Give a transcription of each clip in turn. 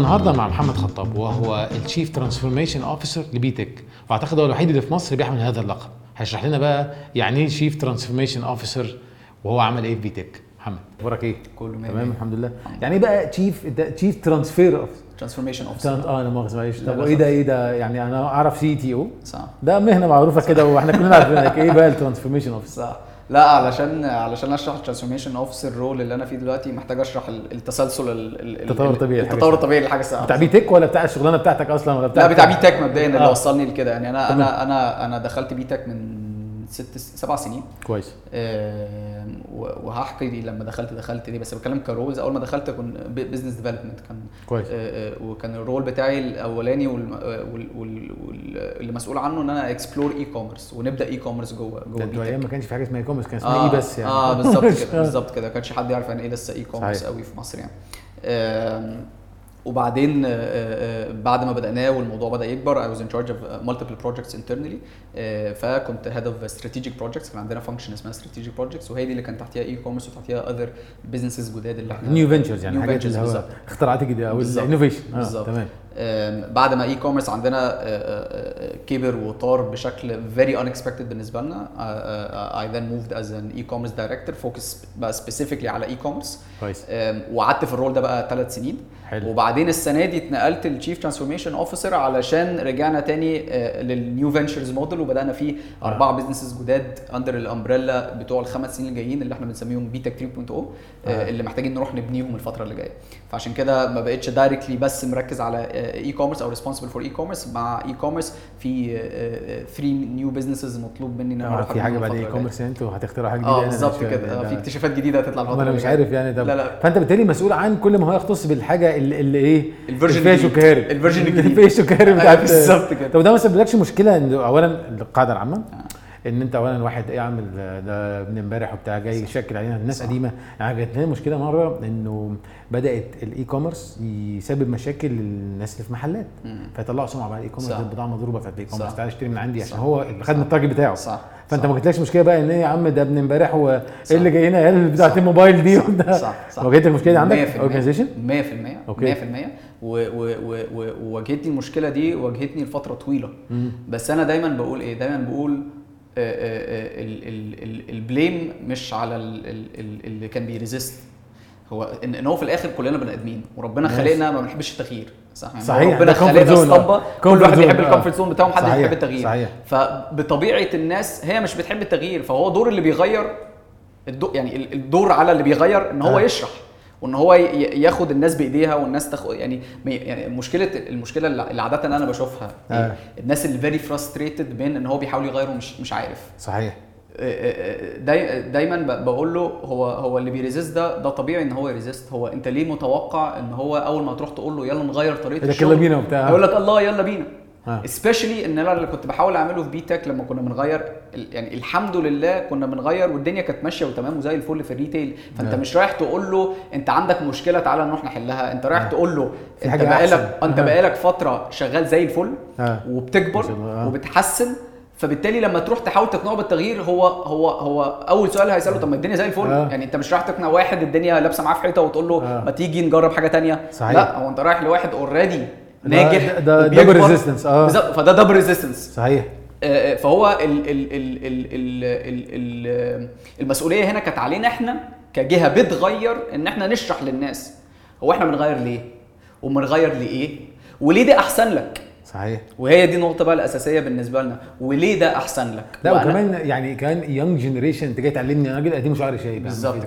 النهارده مع محمد خطاب وهو ال chief transformation officer ل B.TECH. وأعتقد هو الوحيد اللي في مصر بيحمل هذا اللقب. هيشرح لنا بقى يعني إيه chief transformation officer وهو عمل إيه في B.TECH. محمد أخبارك إيه؟ كله مية تمام مية. الحمد لله. يعني إيه بقى chief chief transfer transformation officer آه لا مؤاخذه معلش. طب لا، وايه ده إيه ده؟ يعني أنا أعرف CTO صح. ده مهنة معروفة كده وإحنا كلنا عارفينها. إيه بقى ال transformation officer صح. لا علشان علشان اشرح ال transformation officer role اللي أنا فيه دلوقتي محتاج أشرح ال- التسلسل ال- ال- التطور الطبيعي التطور. الطبيعي لحاجة صعبه بتاع B.TECH ولا بتاع الشغلانة بتاعتك أصلا ولا بتاع لا بتاع B.TECH مبدئيا اللي آه. وصلني لكده يعني أنا. أنا أنا أنا دخلت B.TECH من ست سبع سنين. كويس. و- وهحكي دي لما دخلت دخلت ليه بس بتكلم ك roles. أول ما دخلت كنت business development كان كويس. آه، آه، وكان ال role بتاعي الأولاني والم- آه، وال- وال- وال- اللي مسؤول عنه إن أنا explore e-commerce ونبدأ e-commerce جوه ده جوه بي أيام ما كانش في حاجة اسمها e-commerce كان اسمها آه إيه بس يعني. آه بالظبط كده بالظبط كده. ما كانش حد يعرف يعني إيه لسه e-commerce. قوي في مصر يعني. آم، وبعدين آه، آه، بعد ما بدأناه والموضوع بدأ يكبر I was in charge of multiple projects internally آه، فكنت head of strategic projects كان عندنا function اسمها strategic projects وهي دي اللي كان تحتيها e-commerce وتحتيها other businesses جداد اللي إحنا new ventures يعني حاجات اللي هو. اختراعات جديده أو. ال innovation بالظبط. تمام بعد ما e-commerce عندنا آه، آه، آه، كبر وطار بشكل very unexpected بالنسبة لنا آه، I then moved as an e-commerce director focus بقى specifically على e-commerce كويس آم، وقعدت في ال role ده بقى ثلاث سنين حلو. وبعدين السنة دي اتنقلت لل chief transformation officer علشان رجعنا تاني لل new ventures model وبدأنا فيه آه. أربعة businesses جداد under ال umbrella بتوع الخمس سنين الجايين اللي إحنا بنسميهم بيتك 3.0 آه. آه. اللي محتاجين نروح نبنيهم الفترة اللي جاية فعشان كده ما بقتش directly بس مركز على e-commerce أو responsible for e-commerce مع e-commerce في 3 new businesses مطلوب مني إن أنا آه، في حاجة بعد e-commerce أنتوا هتخترعوا حاجة جديدة آه أنا بالظبط كده آه، ده- في اكتشافات جديدة هتطلع الفترة أنا مش. عارف يعني طب لا لا فأنت بالتالي مسؤول عن كل ما هو يختص بالحاجة اللي, اللي إيه الفيرجن فيها الجديد. شكارب الفيرجن الجديد. فيها أيوة، بتاعت بالظبط كده. طب ده ما سببلكش مشكلة إن اولا القاعدة العامة ان انت اولا واحد إيه عامل ده من امبارح وبتاع جاي يشكل علينا الناس صح. قديمة يعني جات لنا مشكلة مرة انه بدأت الاي كوميرس يسبب مشاكل للناس اللي في محلات. فيطلعوا سمعه بقى الاي كوميرس. البضاعه مضروبه في الاي كوميرس. تعالى اشتري من عندي عشان. هو خد من التارجت بتاعه صح فانت. ما جاتلكش مشكلة بقى ان إيه يا عم ده من امبارح وايه. اللي جاي هنا عيال بتاعت صح. الموبايل دي صح. صح صح واجهت المشكلة دي عندك 100% organization 100% okay. 100% و- و- و- و- وواجهتني المشكلة دي واجهتني لفترة طويلة بس أنا دايما بقول إيه دايما بقول آه، آه، آه، ال- ال- ال- ال blame مش على ال- ال- ال- اللي كان بي resist هو ان إن هو في الآخر كلنا بني آدمين وربنا. خلقنا ما بنحبش التغيير صح يعني صحيح، ربنا خلقنا. اسطمبه كل واحد بيحب. ال comfort zone بتاعه محدش بيحب التغيير صحيح. فبطبيعة الناس هي مش بتحب التغيير فهو دور اللي بيغير الدو يعني ال- الدور على اللي بيغير إن هو آه. يشرح وإن هو ياخد الناس بإيديها والناس تاخد يعني يعني مشكلة المشكلة اللي عادة أنا بشوفها آه. إيه؟ الناس اللي very frustrated بين إن هو بيحاول يغير ومش مش عارف صحيح داي دايما بقول له هو هو اللي بي resist ده ده طبيعي إن هو ي resist هو أنت ليه متوقع إن هو أول ما تروح تقول له يلا نغير طريقة يقول الشغل يلا بينا وبتاع. هيقول لك الله يلا بينا آه. especially إن أنا اللي كنت بحاول أعمله في بيتك لما كنا بنغير يعني الحمد لله كنا بنغير والدنيا كانت ماشية وتمام وزي الفل في ال retail فأنت آه. مش رايح تقول له أنت عندك مشكلة تعالى نروح نحلها أنت رايح آه. تقول له أنت بقالك أحسن. أنت آه. بقالك فترة شغال زي الفل آه. وبتكبر آه. وبتحسن فبالتالي لما تروح تحاول تقنعه بالتغيير هو هو هو أول سؤال هيسأله طب ما الدنيا زي الفل آه. يعني أنت مش رايح تقنع واحد الدنيا لابسة معاه في حيطة وتقول له آه. ما تيجي نجرب حاجة تانية صحيح. لا هو أنت رايح لواحد already ناجح ده double resistance آه. فده double resistance صحيح. آه، آه، فهو الـ الـ الـ الـ الـ الـ الـ المسؤولية هنا كانت علينا إحنا كجهة بتغير إن إحنا نشرح للناس. هو إحنا بنغير ليه؟ وبنغير لإيه؟ وليه ده أحسن لك؟ صحيح. وهي دي النقطة بقى الأساسية بالنسبة لنا. وليه ده أحسن لك؟ لا وكمان يعني كمان young generation أنت جاي تعلمني أنا راجل قديم وشعري شايب يعني، بالظبط.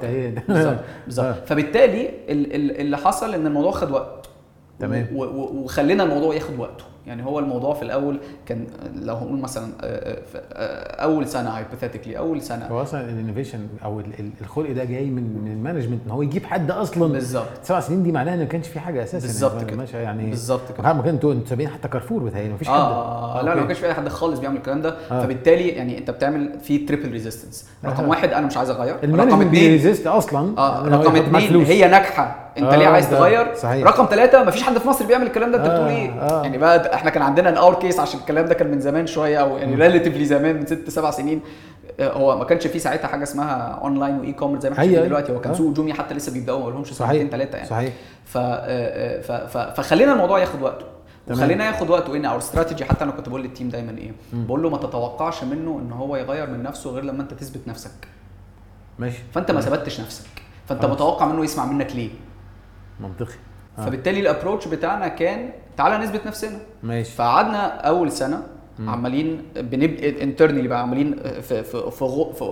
بالظبط آه. فبالتالي اللي حصل إن الموضوع خد وقت. تمام. وخلينا الموضوع ياخد وقته يعني هو الموضوع في الأول كان لو هنقول مثلا آه، آه، آه، أول سنة hypothetically أول سنة هو أصلا ال innovation أو ال- ال- الخلق ده جاي من من ال management إن هو يجيب حد أصلا بالظبط سبع سنين دي معناها ان ما كانش في حاجة أساسا بالظبط يعني كده. ماشي يعني بالظبط كده. ما كان أنتوا سابقين حتى كارفور بتهيألي مفيش حد آه لا لا ما. كانش في أي حد خالص بيعمل الكلام ده آه. فبالتالي يعني أنت بتعمل في triple resistance رقم آه. واحد أنا مش عايز أغير رقم اثنين بي resist أصلا إن هو رقم اثنين. هي ناجحة انت آه، ليه عايز تغير؟ صحيح. رقم ثلاثة مفيش حد في مصر بيعمل الكلام ده انت آه، بتقول إيه؟ آه. يعني بقى إحنا كان عندنا in our case عشان الكلام ده كان من زمان شوية أو يعني relatively زمان من ست سبع سنين. آه، هو ما كانش في ساعتها حاجة اسمها online و e-commerce زي ما إحنا شايفين. دلوقتي. هو كان آه. سوق وجوميا حتى لسه بيبداوا ما لهمش سنتين ثلاثة يعني. صحيح. ف... ف... ف... فخلينا الموضوع ياخد وقته. وخلينا ياخد وقته إن our strategy حتى أنا كنت بقول لل team دايما إيه بقول له ما تتوقعش منه إن هو يغير من نفسه غير لما أنت تثبت نفسك. ماشي. فأنت ما ثبتش نفسك. فأنت. متوقع منه يسمع منك ليه؟ منطقي آه. فبالتالي ال approach بتاعنا كان تعالى نثبت نفسنا ماشي فقعدنا أول سنة عمالين بنبني internally بقى عمالين في في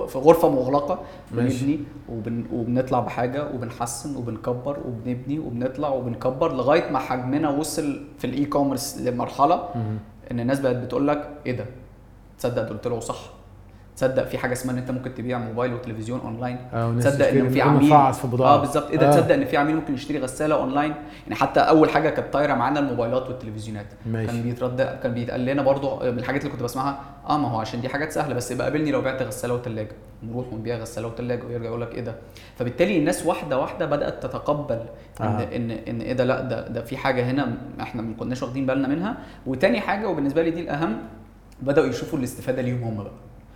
في غرفة مغلقة ماشي. بنبني وبن وبنطلع بحاجة وبنحسن وبنكبر وبنبني وبنطلع وبنكبر لغاية ما حجمنا وصل في ال e-commerce لمرحلة مم. إن الناس بقت بتقول لك إيه ده تصدق ده طلعوا صح تصدق في حاجة اسمها إن أنت ممكن تبيع موبايل وتلفزيون أونلاين؟ والناس تصدق إن في عميل آه بالظبط. إيه ده؟ تصدق إن في عميل ممكن يشتري غسالة أونلاين؟ يعني حتى أول حاجة كانت طايرة معانا الموبايلات والتلفزيونات. ماشي. كان بيترد كان بيتقال لنا برضو من الحاجات اللي كنت بسمعها آه ما هو عشان دي حاجات سهلة بس يبقى قابلني لو بعت غسالة وثلاجه نروح ونبيع غسالة وثلاجه ويرجع يقول لك إيه ده؟ فبالتالي الناس واحدة واحدة بدأت تتقبل ان آه. ان إن إيه ده؟ لأ ده ده في حاجة هنا إحنا ما كناش واخدين بالنا منها. وتاني حاجة وبالنسبة لي دي الأهم بدأوا يشوفوا الاستفادة ليهم هم بقى.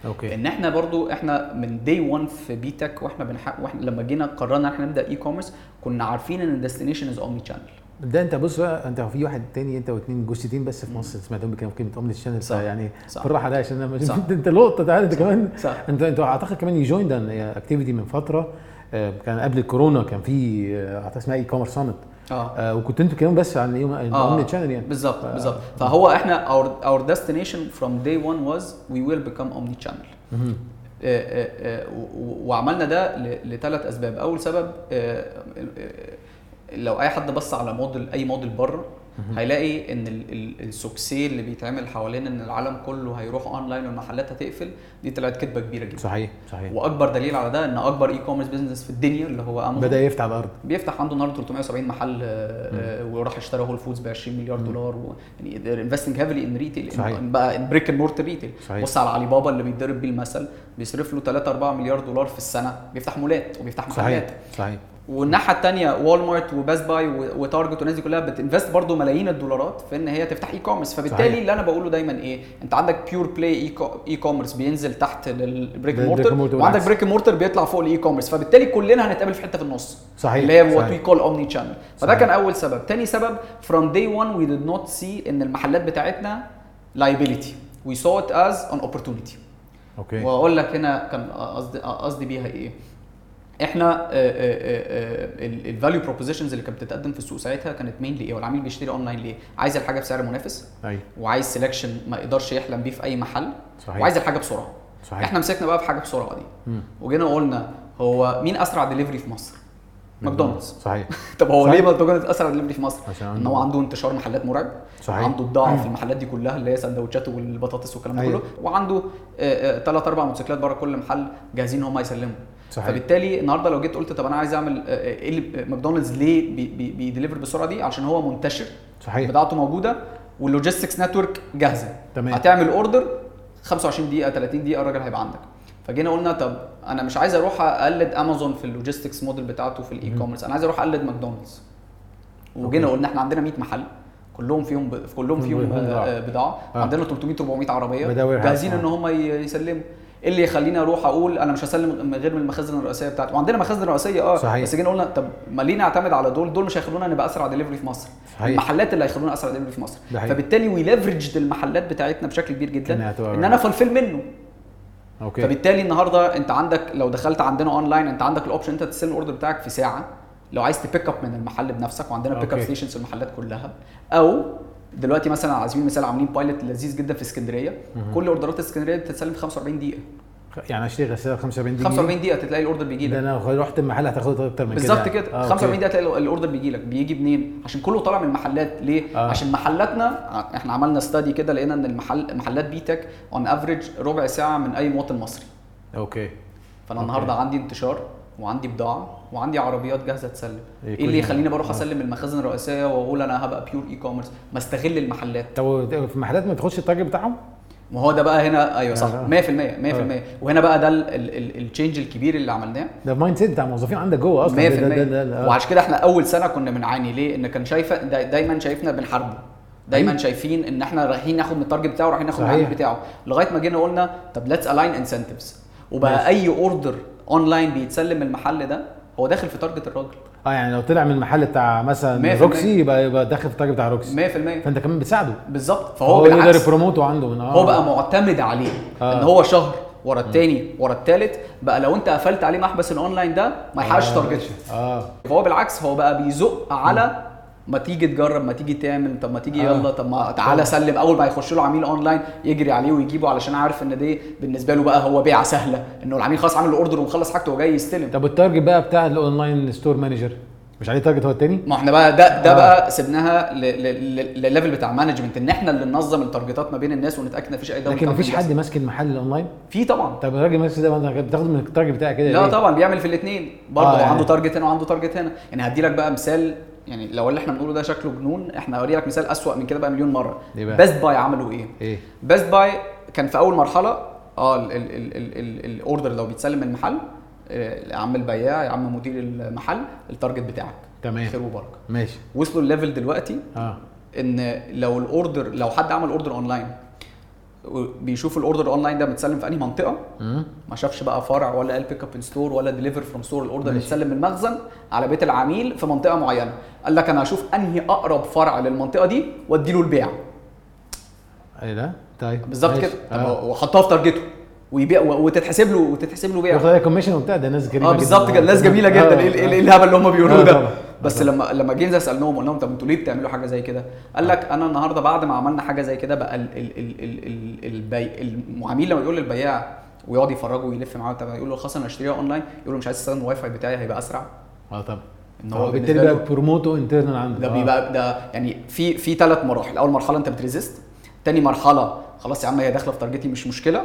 أوكي إن إحنا برضو إحنا من داي 1 في بي تك وإحنا بنحق وإحنا لما جينا قررنا إن إحنا نبدأ اي كوميرس كنا عارفين إن الديستنيشن از اومني شانل ده أنت بص بقى أنت في واحد تاني أنت واثنين جوستين بس في مصر سمعتهم بيتكلموا كلمة اومني شانل صح. يعني صح. بالراحة ده عشان أنا صح. أنت انت لقطة تعالى أنت كمان صح أنت أنت أعتقد كمان يجوين ده اكتيفيتي من فترة آه، كان قبل الكورونا كان في آه، أعتقد اسمها اي كوميرس سامت آه. وكنت أنتوا بتتكلموا بس عن ال omni channel يعني. بالظبط ف- بالظبط. فهو إحنا our our destination from day one was we will become omni channel. مهم. آه، آه، آه، و- و- وعملنا ده لثلاث أسباب. أول سبب آه، آه، لو أي حد بص على موديل أي موديل بره هيلاقي إن ال- ال- ال success اللي بيتعمل حوالين إن العالم كله هيروح اونلاين والمحلات هتقفل دي طلعت كذبه كبيرة جدا. صحيح صحيح. وأكبر دليل على ده إن أكبر e-commerce business في الدنيا اللي هو امازون بدأ يفتح الأرض بيفتح عنده النهارده 370 محل آه، آه، وراح اشترى Whole Foods ب 20 مليار دولار و يعني investing heavily in retail صحيح. بقى in brick and mortar retail. بص على علي بابا اللي بيتضرب بيه المثل بيصرف له 3 4 مليار دولار في السنة بيفتح مولات وبيفتح محلات. صحيح صحيح. والناحية الثانية Walmart و Best Buy و Target والناس دي كلها بت invest برضو ملايين الدولارات في إن هي تفتح e-commerce فبالتالي صحيح. اللي أنا بقوله دايما إيه؟ أنت عندك pure play e-commerce بينزل تحت لل brick mortar وعندك. brick mortar بيطلع فوق ال e-commerce فبالتالي كلنا هنتقابل في حتة في النص صحيح اللي هي what. we call omni-channel فده. كان أول سبب. تاني سبب from day one we did not see إن المحلات بتاعتنا liability. We saw it as an opportunity. okay. وأقول لك هنا كان قصدي قصدي بيها إيه؟ إحنا ال value propositions اللي كانت بتتقدم في السوق ساعتها كانت مين ليه والعميل بيشتري اونلاين ليه؟ عايز الحاجة بسعر منافس أيوه. وعايز selection ما يقدرش يحلم بيه في أي محل صحيح. وعايز الحاجة بسرعة. صحيح. إحنا مسكنا بقى في حاجة بسرعة دي. وجينا قلنا هو مين أسرع دليفري في مصر؟ ماكدونالدز. صحيح. طب هو. ليه ماكدونالدز أسرع دليفري في مصر؟ عشان إن هو عنده انتشار محلات مرعب صحيح. عنده بضاعه في المحلات دي كلها اللي هي سندوتشات والبطاطس والكلام ده أيوة. كله وعنده ثلاث أربع موتوسيكلات بره كل محل جاهزين إن هم يسلموا. صحيح. فبالتالي النهارده لو جيت قلت طب أنا عايز أعمل آه، آه، إيه ماكدونالدز ليه بي- بي- بي deliver بالسرعه دي؟ عشان هو منتشر. صحيح. بضاعته موجودة. وال logistics network جاهزة. تمام. هتعمل order 25 دقيقة 30 دقيقة الراجل هيبقى عندك. فجينا قلنا طب أنا مش عايز أروح أقلد امازون في ال logistics model بتاعته في ال e-commerce أنا عايز أروح أقلد ماكدونالدز. وجينا. قلنا إحنا عندنا 100 محل. كلهم فيهم ب... كلهم فيهم فيهم آه،. آه، بضاعة. آه. عندنا 300 400 عربية. جاهزين. إن هم يسلموا. اللي يخليني أروح أقول أنا مش هسلم غير من المخازن الرئيسيه بتاعتي وعندنا مخازن رئيسيه آه صحيح. بس جينا قلنا طب ما ليه نعتمد على دول دول مش هيخلونا نبقى اسرع دليفري في مصر صحيح. المحلات اللي هيخلونا اسرع دليفري في مصر ده حقيقي. فبالتالي we leveraged المحلات بتاعتنا بشكل كبير جدا إن أنا fulfill منه okay فبالتالي النهارده أنت عندك لو دخلت عندنا اونلاين أنت عندك ال option أنت تستلم ال order بتاعك في ساعة لو عايز ت pick up من المحل بنفسك وعندنا pick up. stations في المحلات كلها أو دلوقتي مثلا على سبيل المثال عاملين pilot لذيذ جدا في اسكندرية كل order ات اسكندرية بتتسلم في 45 دقيقة. يعني اشتري غساله 45 دقيقة؟ 45 دقيقة تلاقي ال order بيجي ده لك أنا رحت المحل هتاخد أكتر من كده بالظبط كده. آه، 45 okay. دقيقة تلاقي ال order بيجي لك بيجي منين؟ عشان كله طالع من المحلات. ليه؟ آه. عشان محلاتنا إحنا عملنا study كده لقينا إن المحل محلات B.TECH on average ربع ساعة من أي مواطن مصري. okay. فأنا okay. النهارده عندي انتشار وعندي بضاعة. وعندي عربيات جاهزة تسلم. إيه إيه كل اللي؟ يخليني بروح آه. أسلم المخازن الرئيسية وأقول أنا هبقى pure e-commerce ما أستغل المحلات. طب في المحلات ما تاخدش ال target بتاعهم؟ ما هو ده بقى هنا أيوه صح. آه. 100% 100% وهنا بقى ده ال change الكبير اللي عملناه. ده ال mindset بتاع الموظفين عندك جوه 100% أصلا. ده- ده- ده- ده- وعشان كده إحنا أول سنة كنا بنعاني. ليه؟ إن كان شايفه دا دايما شايفنا بنحاربه. دايما. شايفين إن إحنا رايحين ناخد من ال target بتاعه ورايحين ناخد من. العميل بتاعه. لغاية ما جينا قلنا طب let's align incentives وبقى ماشي. أي order online بيتسلم المحل ده هو داخل في target الراجل. آه يعني لو طلع من المحل بتاع مثلا روكسي. يبقى يبقى داخل في ال target بتاع روكسي. 100% فانت كمان بتساعده. بالظبط. فهو فهو يقدر ي promote ه عنده من هو بقى معتمد عليه. آه. إن هو شهر ورا التاني ورا التالت بقى لو انت قفلت عليه محبس الاونلاين ده ما يحققش آه، target ه آه. فهو بالعكس هو بقى بيزق على ما تيجي تجرب ما تيجي تعمل طب ما تيجي آه. يلا طب ما تعالى سلم أول ما يخش له عميل اونلاين يجري عليه ويجيبه علشان عارف إن دي بالنسبة له بقى هو بيعة سهلة إنه العميل خلاص عامل ال order ومخلص حاجته وجاي يستلم طب ال target بقى بتاع ال online store manager مش عليه target هو التاني؟ ما إحنا بقى ده ده آه. بقى ل- للل level بتاع management إن إحنا اللي ننظم ال target ات ما بين الناس ونتأكد إن مفيش أي لكن مفيش حد ماسك المحل الاونلاين في طبعا طب الراجل ماسك ده بتاخد من ال target بتاعك كده لا ليه؟ طبعا بيعمل في الاثنين برضه آه، يعني. عنده target هنا وعنده target هنا يعني هدي لك بقى مثال يعني لو اللي إحنا بنقوله ده شكله جنون إحنا هوري لك مثال أسوأ من كده بقى مليون مرة. إيه؟ Best Buy عملوا إيه؟ إيه؟ Best Buy كان في أول مرحلة آه ال- ال- ال- ال- ال- ال order لو بيتسلم من المحل آه، يا عم البياع يا عم مدير المحل ال target بتاعك. تمام. خير وبركة. ماشي. وصلوا ال level دلوقتي آه. إن لو ال order لو حد عمل order online بيشوف ال order online ده متسلم في أنهي منطقة ما شافش بقى فرع ولا قال pick up in store ولا deliver from store ال order. متسلم من المخزن على بيت العميل في منطقة معينة قال لك أنا هشوف أنهي أقرب فرع للمنطقة دي وادي له البيع إيه ده؟ طيب بالظبط. كده طب آه. وحطها في target ه ويبيع وتتحسب له وتتحسب له بيع ياخد عليها commission وبتاع ده ناس جميله آه بالظبط كده ناس جميلة جدا. إيه ايه- إيه الهبل اللي هم بيقولوه آه ده. بس آه لما لما جينا سألناهم قلنا لهم طب أنتوا ليه بتعملوا حاجة زي كده؟ قال لك أنا النهارده بعد ما عملنا حاجة زي كده بقى ال ال ال ال ال البي العميل لما يقول للبياع ويقعد يفرجه ويلف معاه طب يقول له خلاص أنا هشتريها أونلاين. يقول له مش عايز تستخدم الواي فاي بتاعي هيبقى أسرع. آه طبعا. إن هو بالتالي بقى promote ه internal عنده. ده آه. بيبقى ده يعني في في ثلاث مراحل. أول مرحلة أنت بت resist تاني مرحلة خلاص يا عم هي داخلة في target ي مش مشكلة.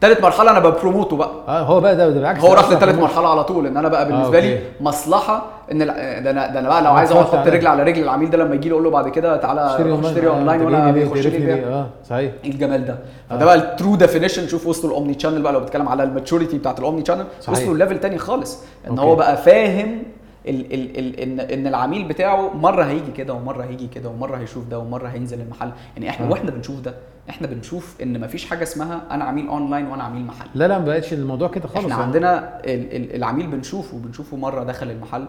تالت مرحلة أنا بب promote ه بقى آه هو بقى ده, ده بالعكس هو راح promotion. مرحلة على طول إن أنا بقى بالنسبة آه، لي. مصلحة إن ده أنا ده أنا بقى لو آه، عايز أقعد أحط. رجل على رجل العميل ده لما يجي له أقول له بعد كده تعالى اشتري أونلاين آه، وأنا؟ بيخش لي بيع ليه؟ آه صحيح إيه الجمال ده آه. فده بقى ال true definition شوف وصلوا ال omni-channel بقى لو بتتكلم على ال maturity بتاعت ال omni-channel. وصلوا level تاني خالص إن. هو بقى فاهم ال ال ال ان إن العميل بتاعه مرة هيجي كده ومرة هيجي كده ومرة هيشوف ده ومرة هينزل المحل يعني إحنا آه. وإحنا بنشوف ده إحنا بنشوف إن مفيش حاجة اسمها أنا عميل اونلاين وأنا عميل محل لا لا ما بقتش الموضوع كده خالص إحنا. عندنا ال- ال- العميل بنشوفه بنشوفه مرة دخل المحل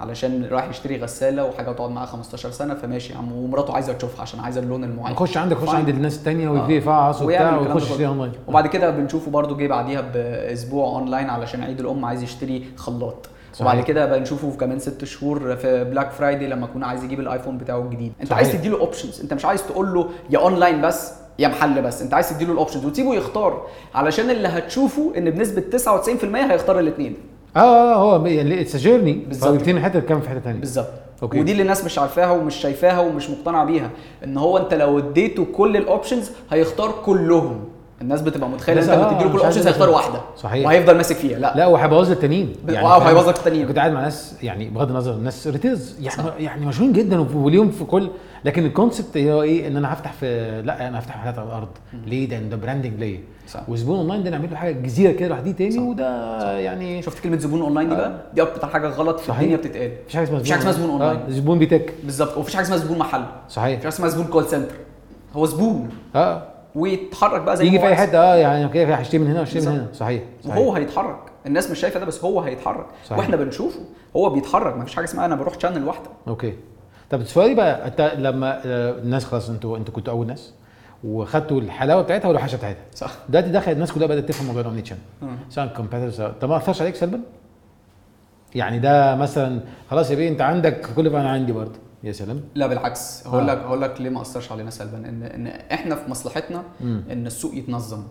علشان رايح يشتري غسالة وحاجة تقعد معاه 15 سنة فماشي يا عم ومراته عايزة تشوفها عشان عايزة اللون المعين يخش عندك يخش. عند الناس التانية آه. ويفعص ويعمل وبتاع ويخش يشتري. اونلاين وبعد كده بنشوفه برضو جه بعديها بأسبوع اونلاين علشان عيد الأم عايز يشتري خلاط صحيح. وبعد كده بنشوفه في كمان ست شهور في Black Friday لما يكون عايز يجيب الآيفون بتاعه الجديد. انت صحيح. عايز تديله options انت مش عايز تقول له يا اونلاين بس يا محل بس. انت عايز تديله ال options وتسيبه يختار. علشان اللي هتشوفه إن بنسبة 99% هيختار الاثنين آه آه هو يعني it's journey بالظبط. بالظبط حتة كام في حتة ثانية بالظبط. okay. ودي اللي الناس مش عارفاها ومش شايفاها ومش مقتنعة بيها. إن هو أنت لو اديته كل ال options هيختار كلهم. الناس بتبقى متخيلة أنت آه، بتديله كل مش عايز ال options هيختار. واحدة. صحيح. وهيفضل ماسك فيها لا, لا وهيبوظ التانيين ب- وهيبوظ لك التانيين. كنت قاعد مع ناس يعني بغض النظر الناس retailers يعني يعني مشهورين جدا وليهم في كل لكن ال concept هو إيه إن أنا هفتح في لا أنا هفتح محلات على الأرض. ليه؟ ده ده branding ليا. صح. وزبون اونلاين ده نعمل له حاجة جزيرة كده لوحديه تاني صح. وده يعني شفت كلمة زبون اونلاين دي بقى؟ دي أكتر حاجة غلط في صحيح. الدنيا بتتقال. مفيش حاجة اسمها اسمها زبون أونلاين. آه زبون بيتك. بالظبط. ومفيش حاجة اسمها زبون محل. صحيح. مفيش حاجة اسمها زبون call center هو زبون. آه. ويتحرك بقى زي يجي ما في أي. حتة آه يعني كده هشتري من هنا واشتري من. هنا صحيح, صحيح. وهو هيتحرك الناس مش شايفة ده بس هو هيتحرك صحيح. وإحنا بنشوفه هو بيتحرك مفيش حاجة اسمها أنا بروح channel واحدة okay طب سؤالي بقى أنت لما آه، الناس خلاص أنتوا أنتوا كنتوا أول ناس وخدتوا الحلاوة بتاعتها والوحشه بتاعتها صح دلوقتي دخل الناس كلها بدأت تفهم موضوع ال omnichannel. سواء competitors طب ما أثرش عليك سلبا؟ يعني ده مثلا خلاص يا بيه أنت عندك كل ما أنا عندي برضه يا سلام لا بالعكس هقول آه. لك هقول لك ليه ما أثرش علينا سلبا إن إن إحنا في مصلحتنا مم. إن السوق يتنظم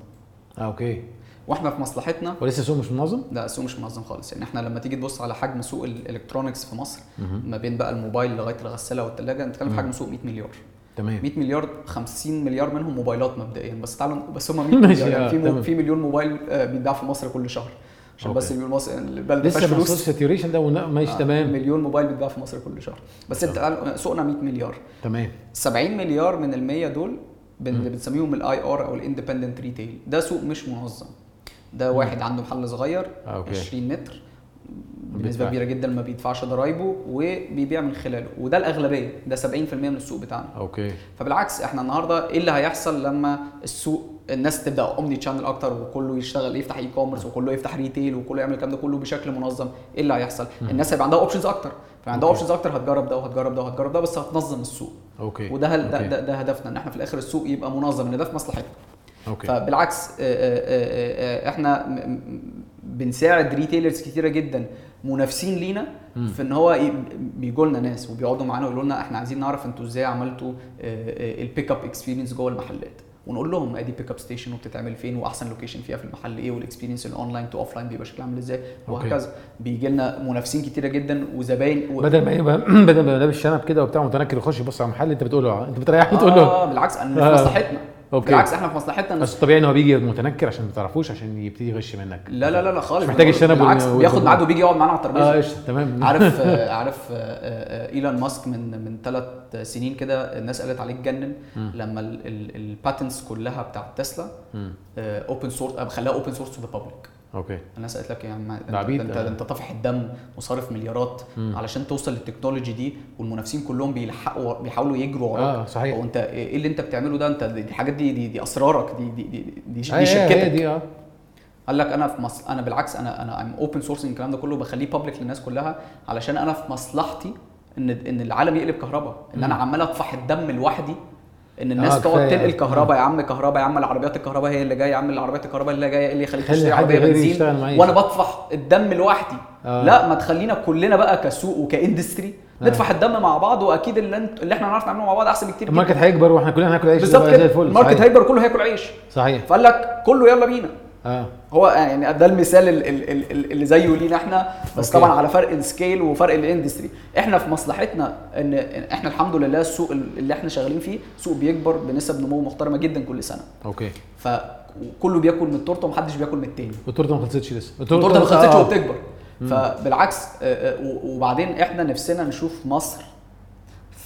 آه okay وإحنا في مصلحتنا ولسه السوق مش منظم؟ لا السوق مش منظم خالص يعني إحنا لما تيجي تبص على حجم سوق ال electronics في مصر مهم. ما بين بقى الموبايل لغاية الغسالة والثلاجه أنت بتتكلم في مم. حجم سوق 100 مليار تمام 100 مليار 50 مليار منهم موبايلات مبدئيا بس تعالوا بس هم 100 ماشي، مليار يعني آه، في مو-. في مليون موبايل آه، بيتباع في مصر كل شهر عشان. بس يقول مصر البلد ما فيهاش لسه فلوس. saturation ده ونا- ماشي آه، تمام. مليون موبايل بيتباع في مصر كل شهر. بس انت تعال- سوقنا 100 مليار. تمام. 70 مليار من ال 100 دول اللي بنسميهم ال IR أو ال independent retail ده سوق مش منظم. ده واحد عنده محل صغير آه، okay. 20 متر. بنسبة. كبيرة جدا ما بيدفعش ضرايبه وبيبيع من خلاله. وده الأغلبية. ده 70% من السوق بتاعنا. okay. فبالعكس إحنا النهارده إيه اللي هيحصل لما السوق الناس تبدأ omnichannel أكتر وكله يشتغل يفتح e-commerce وكله يفتح retail وكله يعمل الكلام ده كله بشكل منظم إيه اللي هيحصل؟ الناس هيبقى عندها options أكتر فعندها. options أكتر هتجرب ده وهتجرب ده وهتجرب ده بس هتنظم السوق. okay. وده هل- ده. ده, ده هدفنا إن إحنا في الآخر السوق يبقى منظم إن ده في مصلحتنا. okay. فبالعكس آه، آه، آه، إحنا بنساعد retailers كتيرة جدا منافسين لينا. في إن هو بيجوا لنا ناس وبيقعدوا معانا ويقولوا لنا إحنا عايزين نعرف أنتوا إزاي عملتوا ال pickup experience جوه المحلات. ونقول لهم أدي pickup station وبتتعمل فين وأحسن location فيها في المحل إيه وال experience ال online to offline بيبقى شكلها عامل إزاي. وهكذا بيجي لنا منافسين كتيرة جدا وزباين و... بدل ما يبقى بدل ما لابس شنب كده وبتاع متنكر يخش يبص على محل أنت بتقول له أنت بتريحه بتقول له آه بالعكس أنا في آه. مصلحتنا okay. بالعكس إحنا في مصلحتنا بس الطبيعي إن هو بيجي متنكر عشان ما تعرفوش عشان يبتدي يغش منك لا لا لا لا خالص مش محتاج الشنب بالعكس بياخد ميعاد وبيجي يقعد معانا على الترابيزة آه قشطة تمام عارف آه، عارف آه، آه، إيلون ماسك من من ثلاث سنين كده الناس قالت عليه اتجنن. لما ال patents كلها بتاعت تسلا. open source خلاها open source to the public okay الناس قالت لك يا عم انت, انت, آه. أنت طافح الدم وصارف مليارات مم. علشان توصل لل technology دي والمنافسين كلهم بيلحقوا بيحاولوا يجروا وراك آه صحيح هو أنت إيه اللي أنت بتعمله ده أنت دي الحاجات دي دي, دي أسرارك دي دي دي, دي, دي هي- شركتك هي دي آه قال لك أنا في مصر أنا بالعكس أنا أنا am open sourcing الكلام ده كله بخليه public للناس كلها علشان أنا في مصلحتي ان إن العالم يقلب كهرباء إن أنا. عمال أطفح الدم لوحدي إن الناس آه، تقعد. تنقل كهرباء آه. يا عم كهرباء يا عم العربيات الكهرباء هي اللي جاية يا عم العربيات الكهرباء اللي جاية إيه اللي يخليك خلي تشتري عربية بنزين. وأنا بطفح الدم لوحدي آه. لا ما تخلينا كلنا بقى كسوق وك industry آه. نطفح الدم مع بعض وأكيد اللي, انت اللي إحنا نعرف نعمله مع بعض أحسن بكتير ال market هيكبر وإحنا كلنا هناكل عيش بالظبط كده ال market. هيكبر كله هياكل عيش صحيح فقال لك كله يلا بينا آه. هو يعني ده المثال ال- ال- ال- اللي زيه لينا إحنا بس okay. طبعا على فرق ال scale وفرق ال industry إحنا في مصلحتنا إن إحنا الحمد لله السوق اللي إحنا شغالين فيه سوق بيكبر بنسب نمو محترمة جدا كل سنة. okay. فكله بياكل من التورتة ومحدش بياكل من التاني. والتورته ما خلصتش لسه. التورتة ما خلصتش آه. وبتكبر فبالعكس آه، آه، وبعدين إحنا نفسنا نشوف مصر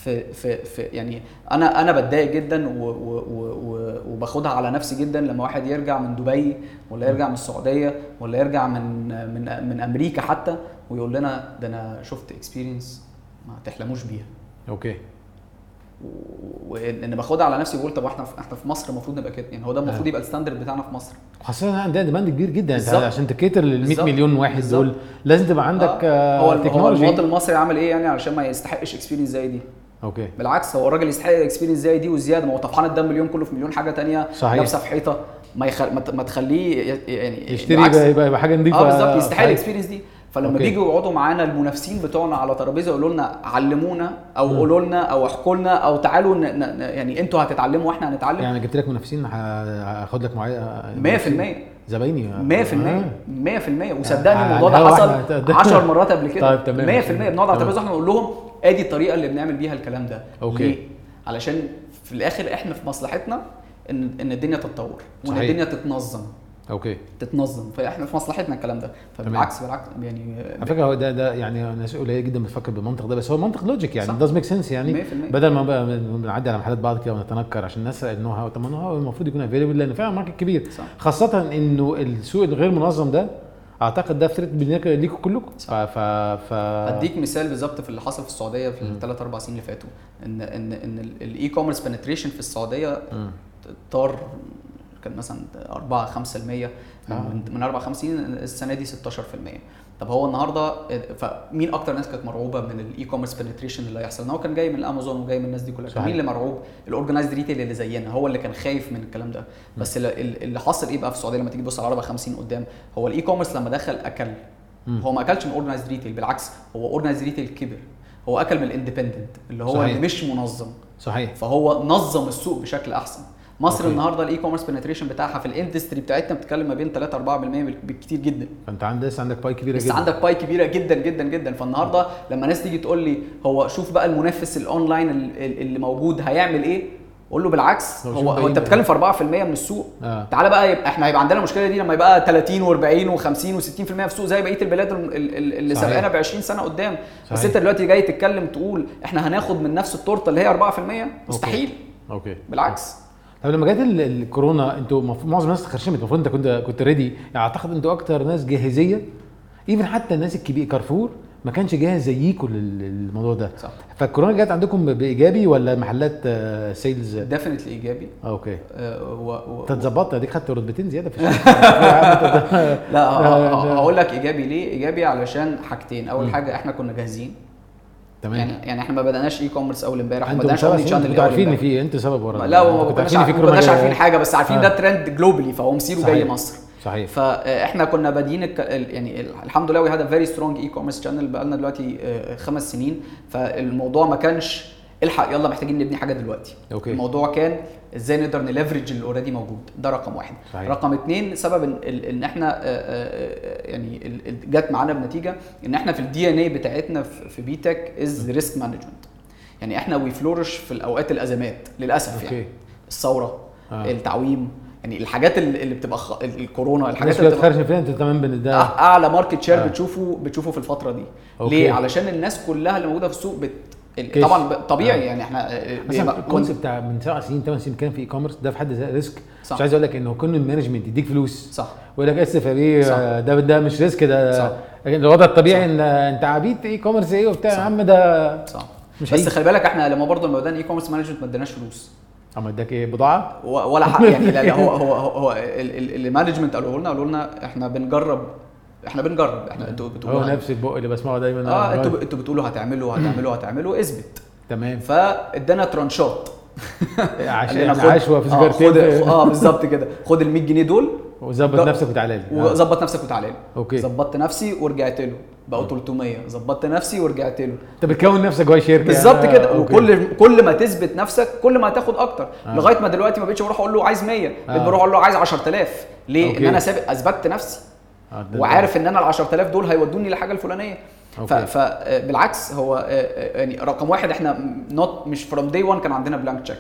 في في في يعني أنا أنا بتضايق جدا و و وباخدها على نفسي جدا لما واحد يرجع من دبي ولا يرجع من السعودية ولا يرجع من من من أمريكا حتى ويقول لنا ده أنا شفت experience ما تحلموش بيها okay وأنا باخدها على نفسي بقول طب إحنا إحنا في مصر المفروض نبقى كده يعني هو ده المفروض آه. يبقى ال standard بتاعنا في مصر خاصة إن عندنا demand كبير جدا أنت. عشان ت cater لل 100 بالظبط. مليون واحد بالظبط. دول لازم تبقى عندك آه. هو هو technology المواطن المصري عامل إيه يعني علشان ما يستحقش experience زي دي okay بالعكس هو الراجل يستحق experience زي دي وزيادة ما هو طفحان الدم اليوم كله في مليون حاجة تانية صحيح. لابسة في حيطة ما يخل... ما تخليه يعني يشتري. يبقى, يبقى, يبقى حاجة نظيفة آه بالظبط يستحق. ال experience دي فلما okay. بيجوا يقعدوا معانا المنافسين بتوعنا على ترابيزة يقولوا لنا علمونا أو. قولوا لنا أو احكوا لنا أو تعالوا ن... ن... ن- يعني أنتوا هتتعلموا وإحنا هنتعلم يعني جبت لك منافسين هاخد لك معايا 100% زبايني 100% آه. 100% وصدقني على الموضوع ده الهوا حصل إحنا تقدم. 10 مرات قبل كده طيب، تمام. 100% بنقعد على. الترابيزه إحنا نقول لهم ادي الطريقة اللي بنعمل بيها الكلام ده أوكي. ليه؟ علشان في الآخر إحنا في مصلحتنا إن إن الدنيا تتطور وإن. الدنيا تتنظم أوكي تتنظم فإحنا في مصلحتنا الكلام ده فبالعكس بالعكس يعني على فكرة هو ده ده يعني ناس قليله جدا بتفكر بالمنطق ده بس هو منطق logic يعني. does make sense يعني 100% بدل ما بقى بنعدي على محلات بعض كده ونتنكر عشان الناس ال know how طب ما how المفروض يكون available لأن فعلا market كبير صح. خاصة إنه السوق الغير منظم ده أعتقد ده threat ليكم كلكم ف ف ف أديك مثال بالظبط في اللي حصل في السعودية في. الثلاث أربع سنين اللي فاتوا ان ان إن ال e-commerce penetration في السعودية. طار كان مثلا 4 5% من, آه. من من 4 5 سنين السنة دي 16% طب هو النهارده فمين أكتر ناس كانت مرعوبة من ال e-commerce penetration اللي هيحصل؟ هو كان جاي من الامازون وجاي من الناس دي كلها صحيح. مين اللي مرعوب؟ ال organized retail اللي زينا هو اللي كان خايف من الكلام ده بس اللي- حصل إيه بقى في السعودية لما تيجي تبص على 4 50 قدام هو ال e-commerce لما دخل أكل. هو ما أكلش من organized retail بالعكس هو organized retail كبر هو أكل من ال independent اللي هو صحيح. اللي مش منظم صحيح فهو نظم السوق بشكل أحسن مصر أوكي. النهارده ال e-commerce penetration بتاعها في ال industry بتاعتنا بتتكلم ما بين 3 4% بال- بالكتير جدا. فأنت عندك لسه عندك pie كبيرة بس جدا. عندك pie كبيرة جدا جدا جدا. فالنهارده لما ناس تيجي تقول لي هو شوف بقى المنافس الاونلاين ال- ال- اللي موجود هيعمل إيه؟ أقول له بالعكس هو هو, أنت بعيد. بتتكلم في 4% من السوق. آه. تعالى بقى يبقى إحنا هيبقى عندنا المشكلة دي لما يبقى 30 و40 و50 و60% في السوق زي بقية البلاد ال- ال- اللي. سابقانا ب 20 سنة قدام. بس صحيح. أنت دلوقتي جاي تتكلم تقول إحنا هناخد من نفس التورتة اللي هي 4% مستحيل. أوكي. بالعكس. طب لما جت ال- الكورونا أنتوا معظم الناس اتخرشمت المفروض انت كنت كنت ready يعني أعتقد أنتوا أكتر ناس جاهزية. even حتى الناس الكبيره كارفور ما كانش جاهز زيكم لل- للموضوع ده. صح. فالكورونا جت عندكم بإيجابي ولا محلات sales definitely إيجابي. أوكي. آه، و- و- انت اتظبطت؟ أديك خدت رتبتين زيادة في لا. هقول لك إيجابي ليه؟ إيجابي علشان حاجتين. أول. حاجة إحنا كنا جاهزين. تمام. يعني يعني إحنا ما بدأناش e-commerce أول امبارح ما أنتوا only سنين channel كنتوا عارفين إن في إنتوا سبب ورا. لا ما كناش كورونا عارفين حاجة بس عارفين آه. ده trend globally فهو مصيره جاي. مصر. صحيح. فاحنا كنا بادئين الك- يعني ال- الحمد لله we had very strong e-commerce channel بقالنا دلوقتي آه، خمس سنين. فالموضوع ما كانش الحق يلا محتاجين نبني حاجة دلوقتي أوكي. الموضوع كان إزاي نقدر ن leverage اللي already موجود ده رقم واحد صحيح. رقم اتنين سبب ان, إن إحنا يعني جت معانا بنتيجة إن إحنا في ال DNA بتاعتنا في في بي تك از risk management يعني إحنا we flourish في الأوقات الأزمات للأسف يعني أوكي الثورة آه. التعويم يعني الحاجات اللي بتبقى خ... الكورونا الحاجات اللي بتبقى فين أنت تمام أع- أعلى market share آه. بتشوفه بتشوفه في الفترة دي أوكي. ليه علشان الناس كلها اللي موجودة في السوق بت... طبعا ب- طبيعي آه. يعني إحنا آه، مثلا بيبقى- ال concept بتاع من سبع سنين ثمان سنين كان في e-commerce ده في حد ذاته risk صح. مش عايز أقول لك إنه كل ال management يديك فلوس صح ويقول لك أسف يا بيه صح. ده ده مش risk ده صح. لكن الوضع الطبيعي صح. إن أنت عبيط e-commerce إيه وبتاع يا. عم ده صح مش بس هيجي. خلي بالك إحنا لما برضه لما بدأنا e-commerce management ما اديناش فلوس أما اداك إيه بضاعة ولا حق يعني لا, لا هو هو هو, هو ال- ال- ال management قالوا لنا قالوا لنا إحنا بنجرب إحنا بنجرب إحنا أنتوا هو بتقولوا نفس البق اللي بسمعه دايما آه أنتوا أنتوا بتقولوا هتعملوا هتعملوا هتعملوا اثبت. تمام. فادانا tranche ات. عش... قال لنا يعني عشوة في آه، سيجارتين خد آه بالظبط كده. خد ال 100 جنيه دول وظبط نفسك وتعالى لي. آه. وظبط نفسك وتعالى لي. أوكي. ظبطت نفسي ورجعت له. بقوا 300 ظبطت نفسي ورجعت له. انت بتكون نفسك جوه شركة. بالظبط آه، كده أوكي. وكل كل ما تثبت نفسك كل ما هتاخد أكتر. آه. لغاية ما دلوقتي ما بقتش بروح أقول له عايز 100 بقيت آه. بروح أقول له عايز 10000 ليه؟ أوكي. إن أنا سابق أثبتت نفسي. آه، وعارف إن أنا ال 10000 دول هيودوني للحاجة الفلانية. فبالعكس هو آه، آه، يعني رقم واحد إحنا not مش from day 1 كان عندنا blank check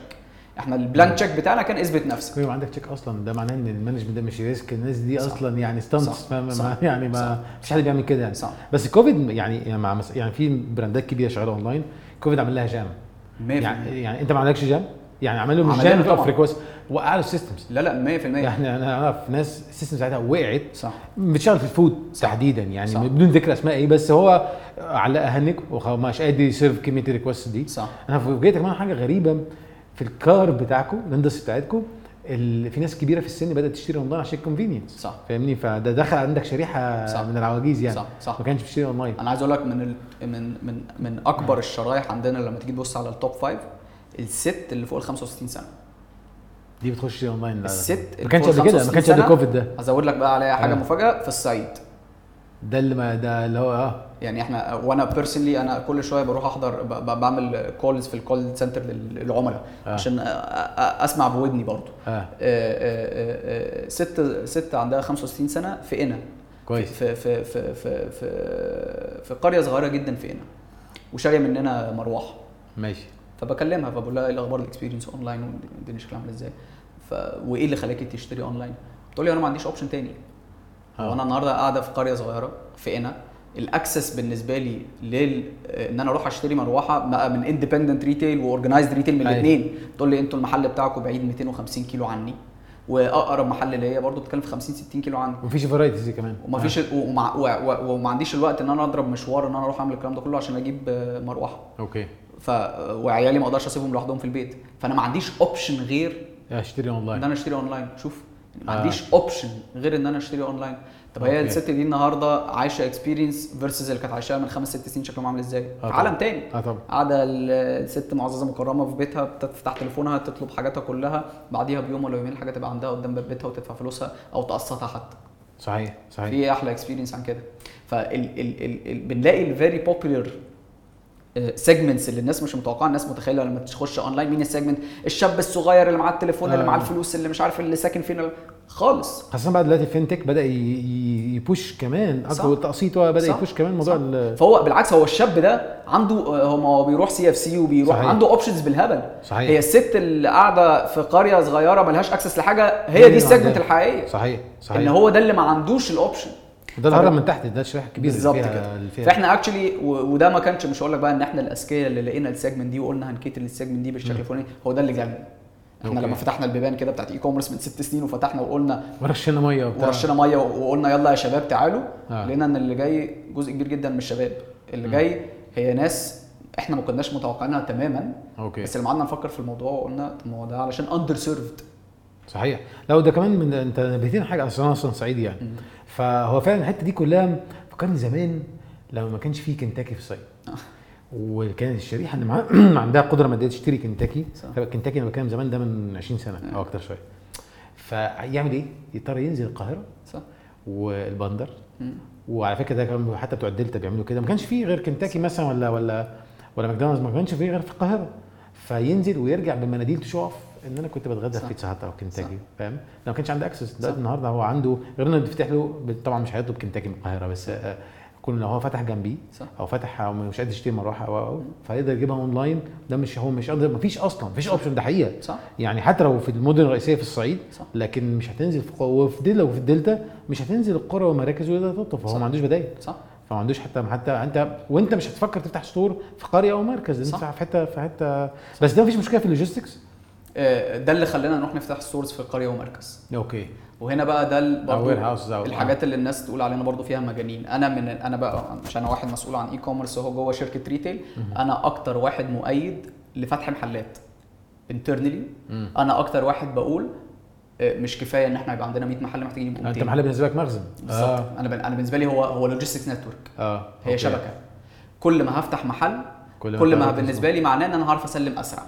إحنا البلانك تشيك بتاعنا كان إثبت نفسك ما عندك تشيك أصلا. ده معناه إن المانجمنت ده مش ريسك الناس دي صح. أصلا يعني ستانتس يعني ما صح. مفيش حد بيعمل كده يعني. صح. بس كوفيد يعني يعني مع. يعني في براندات كبيرة شغالة اونلاين كوفيد عمل لها جام 100% يعني يعني أنت ما عندكش جام يعني عملوا مش طبعاً. افريكوس وقعوا السيستمز لا لا 100% يعني أنا أعرف ناس السيستم ساعتها وقعت. صح. بتشتغل في الفود صح. تحديدا يعني صح. بدون ذكر أسماء إيه بس هو علقها هنك ومش قادر يسيرف كمية الريكوست دي. صح. أنا فوجئت كمان حاجة غريبة. في الكار بتاعكم ال industry بتاعتكم في ناس كبيرة في السن بدأت تشتري اونلاين عشان ال convenience صح. فاهمني؟ فده دخل عندك شريحة صح. من العواجيز يعني. صح صح. ما كانش بيشتري اونلاين أنا عايز أقول لك من ال... من من من أكبر الشرايح عندنا لما تيجي تبص على ال top five الست اللي فوق ال 65 سنة. دي بتخش اونلاين لا، لا. الست ما كانش قبل كده ما 65 كانش قبل كوفيد ده. ازود لك بقى عليها حاجة آه. مفاجأة في الصعيد. ده اللي ما ده اللي هو آه. يعني إحنا وأنا personally أنا كل شوية بروح أحضر بعمل calls في ال call center للعملاء آه. عشان أسمع بودني برضو. آه. آه، آه، آه، آه، ست ست عندها 65 سنة في قنا كويس. في في في في في, في قرية صغيرة جدا في قنا وشارية مننا مروحة. ماشي. فبكلمها فبقول لها إيه الأخبار ال experience online والدنيا شكلها عامله إزاي؟ ف... وإيه اللي خلاكي تشتري اونلاين بتقول لي أنا ما عنديش option تاني. آه. هو أنا النهارده قاعدة في قرية صغيرة في قنا ال access بالنسبة لي لل إن أنا أروح أشتري مروحة بقى من independent retail و organized retail من أيوة. الاثنين تقول لي أنتوا المحل بتاعكم بعيد 250 كيلو عني. وأقرب محل ليا برضه بتتكلم في 50 60 كيلو عني ومفيش varieties كمان. وما فيش وما, عنديش الوقت إن أنا أضرب مشوار إن أنا أروح أعمل الكلام ده كله عشان أجيب آه، مروحة. آه. okay. ف وعيالي ما أقدرش اسيبهم لوحدهم في البيت. فانا ما عنديش option غير اشتري إن اونلاين أنا أشتري اونلاين شوف ما آه. عنديش option غير إن أنا أشتري اونلاين طب هي. الست دي النهارده عايشة experience versus اللي كانت عايشاها من خمس ست سنين شكلهم عامل إزاي؟ آه في عالم طبعاً. تاني. آه طبعا. قاعدة ال- الست معززة مكرمة في بيتها بتفتح تليفونها تطلب حاجاتها كلها. بعديها بيوم ولا يومين الحاجة تبقى عندها قدام باب بيتها وتدفع فلوسها أو تقسطها حتى. صحيح صحيح. في أحلى experience عن كده. فال ال ال ال بنلاقي ال very popular segments اللي الناس مش متوقعة الناس متخيلة لما تخش اونلاين مين ال segment الشاب الصغير اللي معاه التليفون اللي آه. معاه الفلوس اللي مش عارف اللي ساكن فين خالص خاصة بقى دلوقتي فينتك ي- يبوش كمان صح. اكبر التقسيط هو بدأ صح. يبوش كمان موضوع فهو بالعكس هو الشاب ده عنده هو بيروح سي اف سي وبيروح صحيح. عنده اوبشنز بالهبل صحيح هي الست اللي قاعدة في قرية صغيرة ملهاش اكسس لحاجة هي اللي دي السيجمنت. الحقيقية صحيش صحيح إن هو ده اللي ما عندوش الاوبشن ده الهرم من تحت ده الكبيرة اللي بالظبط كده اللي فيها فاحنا اكشلي وده ما كانش مش هقول لك بقى إن إحنا الأذكياء اللي لقينا السيجمنت دي وقلنا هنكتر السيجمنت دي بالشكل. الفلاني هو ده اللي جالنا إحنا okay. لما فتحنا البيبان كده بتاعت e-commerce من ست سنين وفتحنا وقلنا ورشينا مية وبتاع ورشينا مية وقلنا يلا يا شباب تعالوا آه. لقينا إن اللي جاي جزء كبير جدا من الشباب اللي مم. جاي هي ناس إحنا ما كناش متوقعينها تماما okay بس لما قعدنا نفكر في الموضوع وقلنا طب ما هو ده علشان underserved صحيح. لو ده كمان من انت نبهتني حاجة أصلا أصلا صعيدي يعني. فهو فعلا الحتة دي كلها فكرني زمان لما ما كانش فيه كنتاكي في الصعيد. آه. وكان الشريحة اللي معاها عندها قدرة مادية تشتري كنتاكي. صح. طبعا كنتاكي أنا بتكلم زمان ده من 20 سنة آه. أو أكتر شوية. فيعمل إيه؟ يضطر ينزل القاهرة صح. والبندر. مم. وعلى فكرة ده كمان حتى بتوع الدلتا بيعملوا كده. ما كانش فيه غير كنتاكي مثلا ولا ولا ولا ماكدونالدز ما كانش فيه غير في القاهرة. فينزل ويرجع بالمناديل تشوف. إن أنا كنت بتغدى في. بيتزا هات أو. كنتاكي فاهم؟ لو ما كانش عنده access. دلوقتي النهارده هو عنده غير إنه بيفتح له طبعا مش هيطلب كنتاكي من القاهرة بس آه، كل لو هو فتح جنبيه صح أو فتح أو مش قادر يشتري مروحة أو أو فيقدر يجيبها أونلاين ده مش هو مش قادر مفيش أصلا مفيش option ده حقيقة صح يعني حتى لو في المدن الرئيسية في الصعيد صح لكن مش هتنزل في وفي دل وفي الدلتا مش هتنزل القرى والمراكز ويقدر تطلب فهو. ما عندوش بدايل صح فما عندوش حتى حتى أنت وأنت مش هتفكر تفتح store في قرية أو مركز أنت. في حتة في حتة بس ده مفيش مشكلة في ال logistics ده اللي خلانا نروح نفتح stores في قريه ومركز. okay. وهنا بقى ده برضو الحاجات اللي الناس تقول علينا برضو فيها مجانين. أنا من أنا بقى مش أنا واحد مسؤول عن e-commerce وهو جوه شركة retail أنا أكتر واحد مؤيد لفتح محلات internally. أنا أكتر واحد بقول آه، مش كفاية إن إحنا يبقى عندنا 100 محل محتاجين يبقوا أنت 200 محل بالنسبة لك مخزن. بالظبط. آه. أنا أنا بالنسبة لي هو هو logistics network آه. هي okay. شبكة. كل ما هفتح محل كل كل ما بالنسبة لي معناه إن أنا هعرف أسلم أسرع.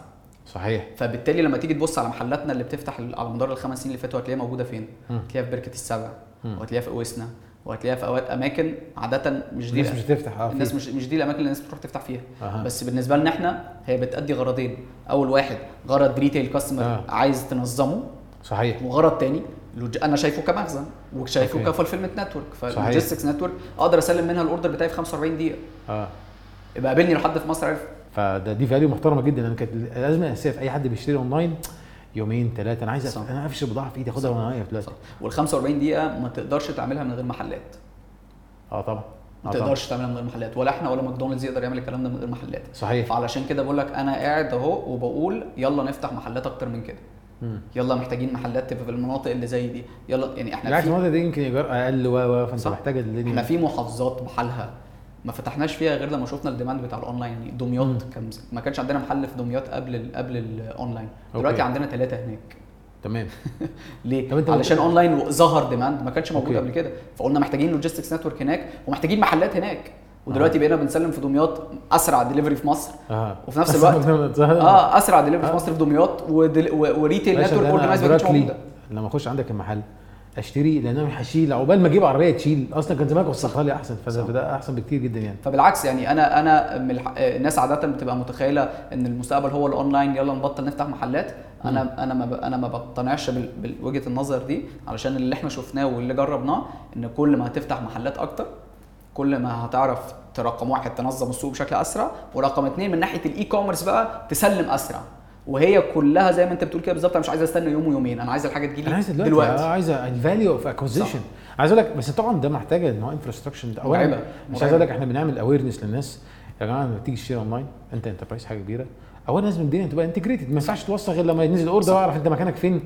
صحيح فبالتالي لما تيجي تبص على محلاتنا اللي بتفتح على مدار الخمس سنين اللي فاتوا هتلاقيها موجودة فين؟ هتلاقيها في بركة السبع. وهتلاقيها في إسنا وهتلاقيها في أوقات أماكن عادة مش دي الناس مش هتفتح آه الناس. مش مش دي الأماكن اللي الناس بتروح تفتح فيها أها. بس بالنسبة لنا إحنا هي بتأدي غرضين أول واحد غرض retail customer آه. عايز تنظمه صحيح وغرض تاني أنا شايفه كمخزن وشايفه okay. ك fulfillment network. فال logistics network أقدر أسلم منها ال order بتاعي في 45 دقيقة آه يبقى قابلني لو حد في مصر عرف فده دي value محترمة جدا. أنا كانت الازمه الاساسيه في أي حد بيشتري أونلاين يومين ثلاثة أنا عايز. أنا أقفش البضاعه في إيدي اخدها وأنا واقف دلوقتي. وال 45 دقيقة ما تقدرش تعملها من غير محلات. آه طبعا. ما طبعا. تقدرش تعملها من غير محلات. ولا إحنا ولا ماكدونالدز يقدر يعمل الكلام ده من غير محلات. صحيح. فعلشان كده بقول لك أنا قاعد أهو وبقول يلا نفتح محلات أكتر من كده. مم. يلا محتاجين محلات تبقى في المناطق اللي زي دي. يلا يعني إحنا في المنطقة دي يمكن ايجار أقل و و فأنت. محتاج إحنا الدنيا في محافظات بحالها ما فتحناش فيها غير لما شفنا ال demand بتاع الأونلاين يعني دمياط. كان ما كانش عندنا محل في دمياط قبل قبل الأونلاين دلوقتي. عندنا ثلاثة هناك تمام ليه؟ طب أنت علشان أونلاين ظهر demand ما كانش موجود okay. قبل كده فقلنا محتاجين logistics network هناك ومحتاجين محلات هناك ودلوقتي آه. بقينا بنسلم في دمياط أسرع دليفري في مصر آه وفي نفس الوقت آه أسرع دليفري آه. في مصر في دمياط ودل... و retail network organized ما كانتش دلوقتي موجودة لما أخش عندك المحل اشتري لأن أنا هشيل. عقبال ما أجيب عربية تشيل. أصلا كان زمانك وصلتها لي أحسن فده أحسن بكتير جدا يعني. فبالعكس يعني أنا أنا من الناس عادة بتبقى متخيلة إن المستقبل هو الأونلاين يلا نبطل نفتح محلات. أنا أنا ما ب... أنا ما بقتنعش بال... بوجهه النظر دي علشان اللي إحنا شفناه واللي جربناه إن كل ما هتفتح محلات أكتر كل ما هتعرف رقم واحد تنظم السوق بشكل أسرع ورقم اتنين من ناحية ال e-commerce بقى تسلم أسرع. وهي كلها زي ما انت بتقول كده بالظبط أنا مش عايز استنى يوم ويومين أنا عايز الحاجة تجيلي أنا عايز دلوقتي, دلوقتي. آه، عايز ال value of acquisition عايز أقول لك بس طبعا ده محتاج إن هو infrastructure اولا مش. عايز أقول لك إحنا بنعمل awareness للناس يا جماعة لما تيجي تشتري اونلاين أنت enterprise حاجة كبيرة اولا لازم الدنيا تبقى integrated ما ينفعش توصل غير لما ينزل order. واعرف أنت مكانك فين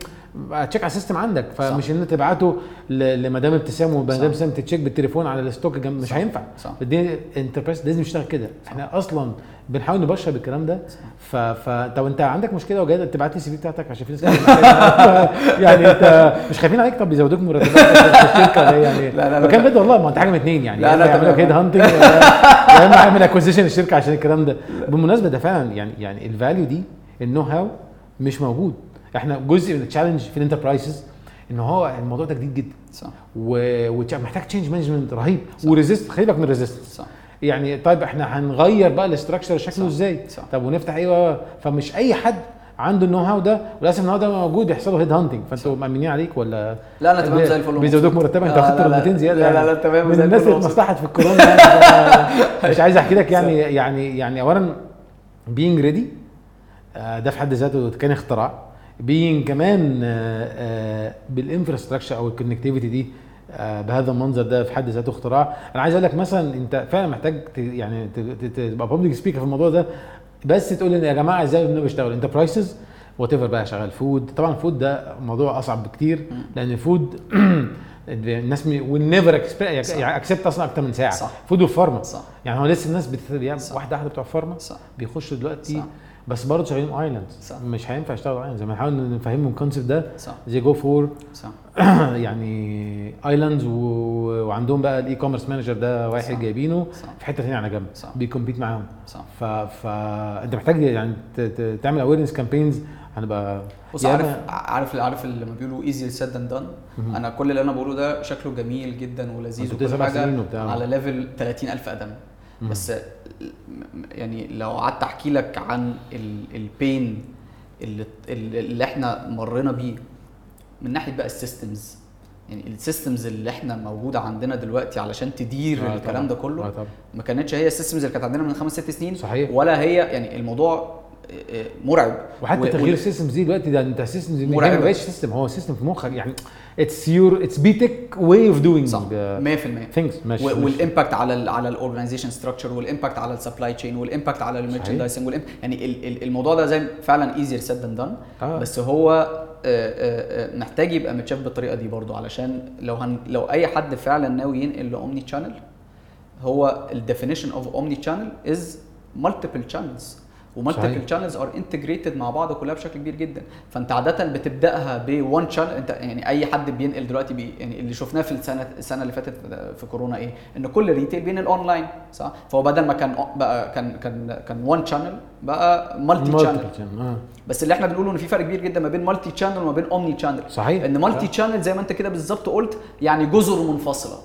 check على ال system عندك فمش صح. إن أنت تبعته لمدام ابتسام ومدام. ابتسام ت check بالتليفون على ال stock جنب مش صح. هينفع. الدنيا enterprise لازم يشتغل كده إحنا أصلا بنحاول نبشر بالكلام ده. ف... ف طب انت عندك مشكلة وجاي تبعت لي ال CV بتاعتك عشان في ناس. يعني انت مش خايفين عليك؟ طب بيزودوك مرتبات. في الشركة ولا إيه يعني لا، لا، لا. فكان بجد والله ما انت حاجة من اتنين يعني. لا، لا، تمام. كده hunting يا اما يعمل acquisition الشركة عشان الكلام ده. بالمناسبة ده فعلا يعني يعني ال value دي ال know-how مش موجود. إحنا جزء من ال challenge في ال enterprises إن هو الموضوع ده جديد جدا. صح. ومحتاج change management رهيب. و resist خلي بالك من ال resistance صح. يعني طيب إحنا هنغير بقى ال structure شكله إزاي؟ صح. طب ونفتح إيه فمش أي حد عنده النو هاو ده وللأسف النو هاو ده موجود يحصل له head hunting فانتوا مأمنين عليك ولا؟ لا أنا تمام زي الفل. بيزودوك مرتبك أنت واخدت. 200 زيادة لا، لا، يعني. لا، تمام من الناس اللي. اتمصلحت في الكورونا يعني. مش عايز أحكي لك يعني يعني يعني اولا being ready ده في حد ذاته كان اختراع. being كمان بال infrastructure أو ال connectivity دي آه، بهذا المنظر ده في حد ذاته اختراع. أنا عايز أقول لك مثلا أنت فعلا محتاج يعني تبقى public speaker في الموضوع ده بس تقول إن يا جماعة إزاي إنه بيشتغل enterprises whatever بقى شغال food طبعا ال food ده موضوع أصعب بكتير. لأن ال food الناس never صح. يعني accept أصلا أكتر من ساعة. صح. food و pharma صح. يعني هو لسه الناس بت... يعني. واحدة واحدة بتوع pharma بيخشوا دلوقتي صح. بس برضه شغالين islands. مش هينفع يشتغلوا islands ما نحاول نفهمهم ال concept ده. صح. زي جو فور صح. يعني islands. وعندهم بقى ال e-commerce manager ده واحد صح. جايبينه صح في حتة ثانية على جنب صح بي compete معاهم صح. فانت محتاج يعني. تعمل awareness campaigns هنبقى بص عارف عارف عارف اللي لما بيقولوا easy said than done. أنا كل اللي أنا بقوله ده شكله جميل جدا ولذيذ وكل حاجة على level 30000 قدم مهم. بس يعني لو قعدت أحكي لك عن ال pain اللي, اللي إحنا مرينا بيه من ناحية بقى ال systems يعني ال systems اللي إحنا موجودة عندنا دلوقتي علشان تدير آه الكلام طبعاً. ده كله آه طبعا. ما كانتش هي ال systems اللي كانت عندنا من خمس ست سنين صحيح. ولا هي يعني الموضوع آه، آه، مرعب. وحتى و- تغيير ال systems دي دلوقتي ده انت ال systems دي مرعبة. ما بقاش system هو system في مخك يعني it's your it's بي تك way of doing صح 100% things مش و- مش- وال impact على ال على ال organization structure وال impact على ال supply chain وال impact على ال merchandising يعني ال- ال- الموضوع ده زي فعلا easier said than done. بس هو محتاج يبقى متشاف بالطريقة دي برضو علشان لو هن لو أي حد فعلا ناوي ينقل لاومني تشانل هو الديفينيشن اوف اومني تشانل از مالتيبل شانلز ومالتيبل. شانلز ار انتجريتد مع بعض كلها بشكل كبير جدا. فأنت عاده بتبدأها بوان شانل أنت يعني أي حد بينقل دلوقتي بي يعني اللي شفناه في السنة السنة اللي فاتت في كورونا إيه؟ إن كل ريتيل بينقل اونلاين صح؟ فهو بدل ما كان بقى كان كان كان وان شانل بقى مالتي شانل channel. آه. بس اللي إحنا بنقوله إن في فرق كبير جدا ما بين multi channel وما بين omni-channel صحيح. إن multi channel زي ما أنت كده بالظبط قلت يعني جزر منفصلة.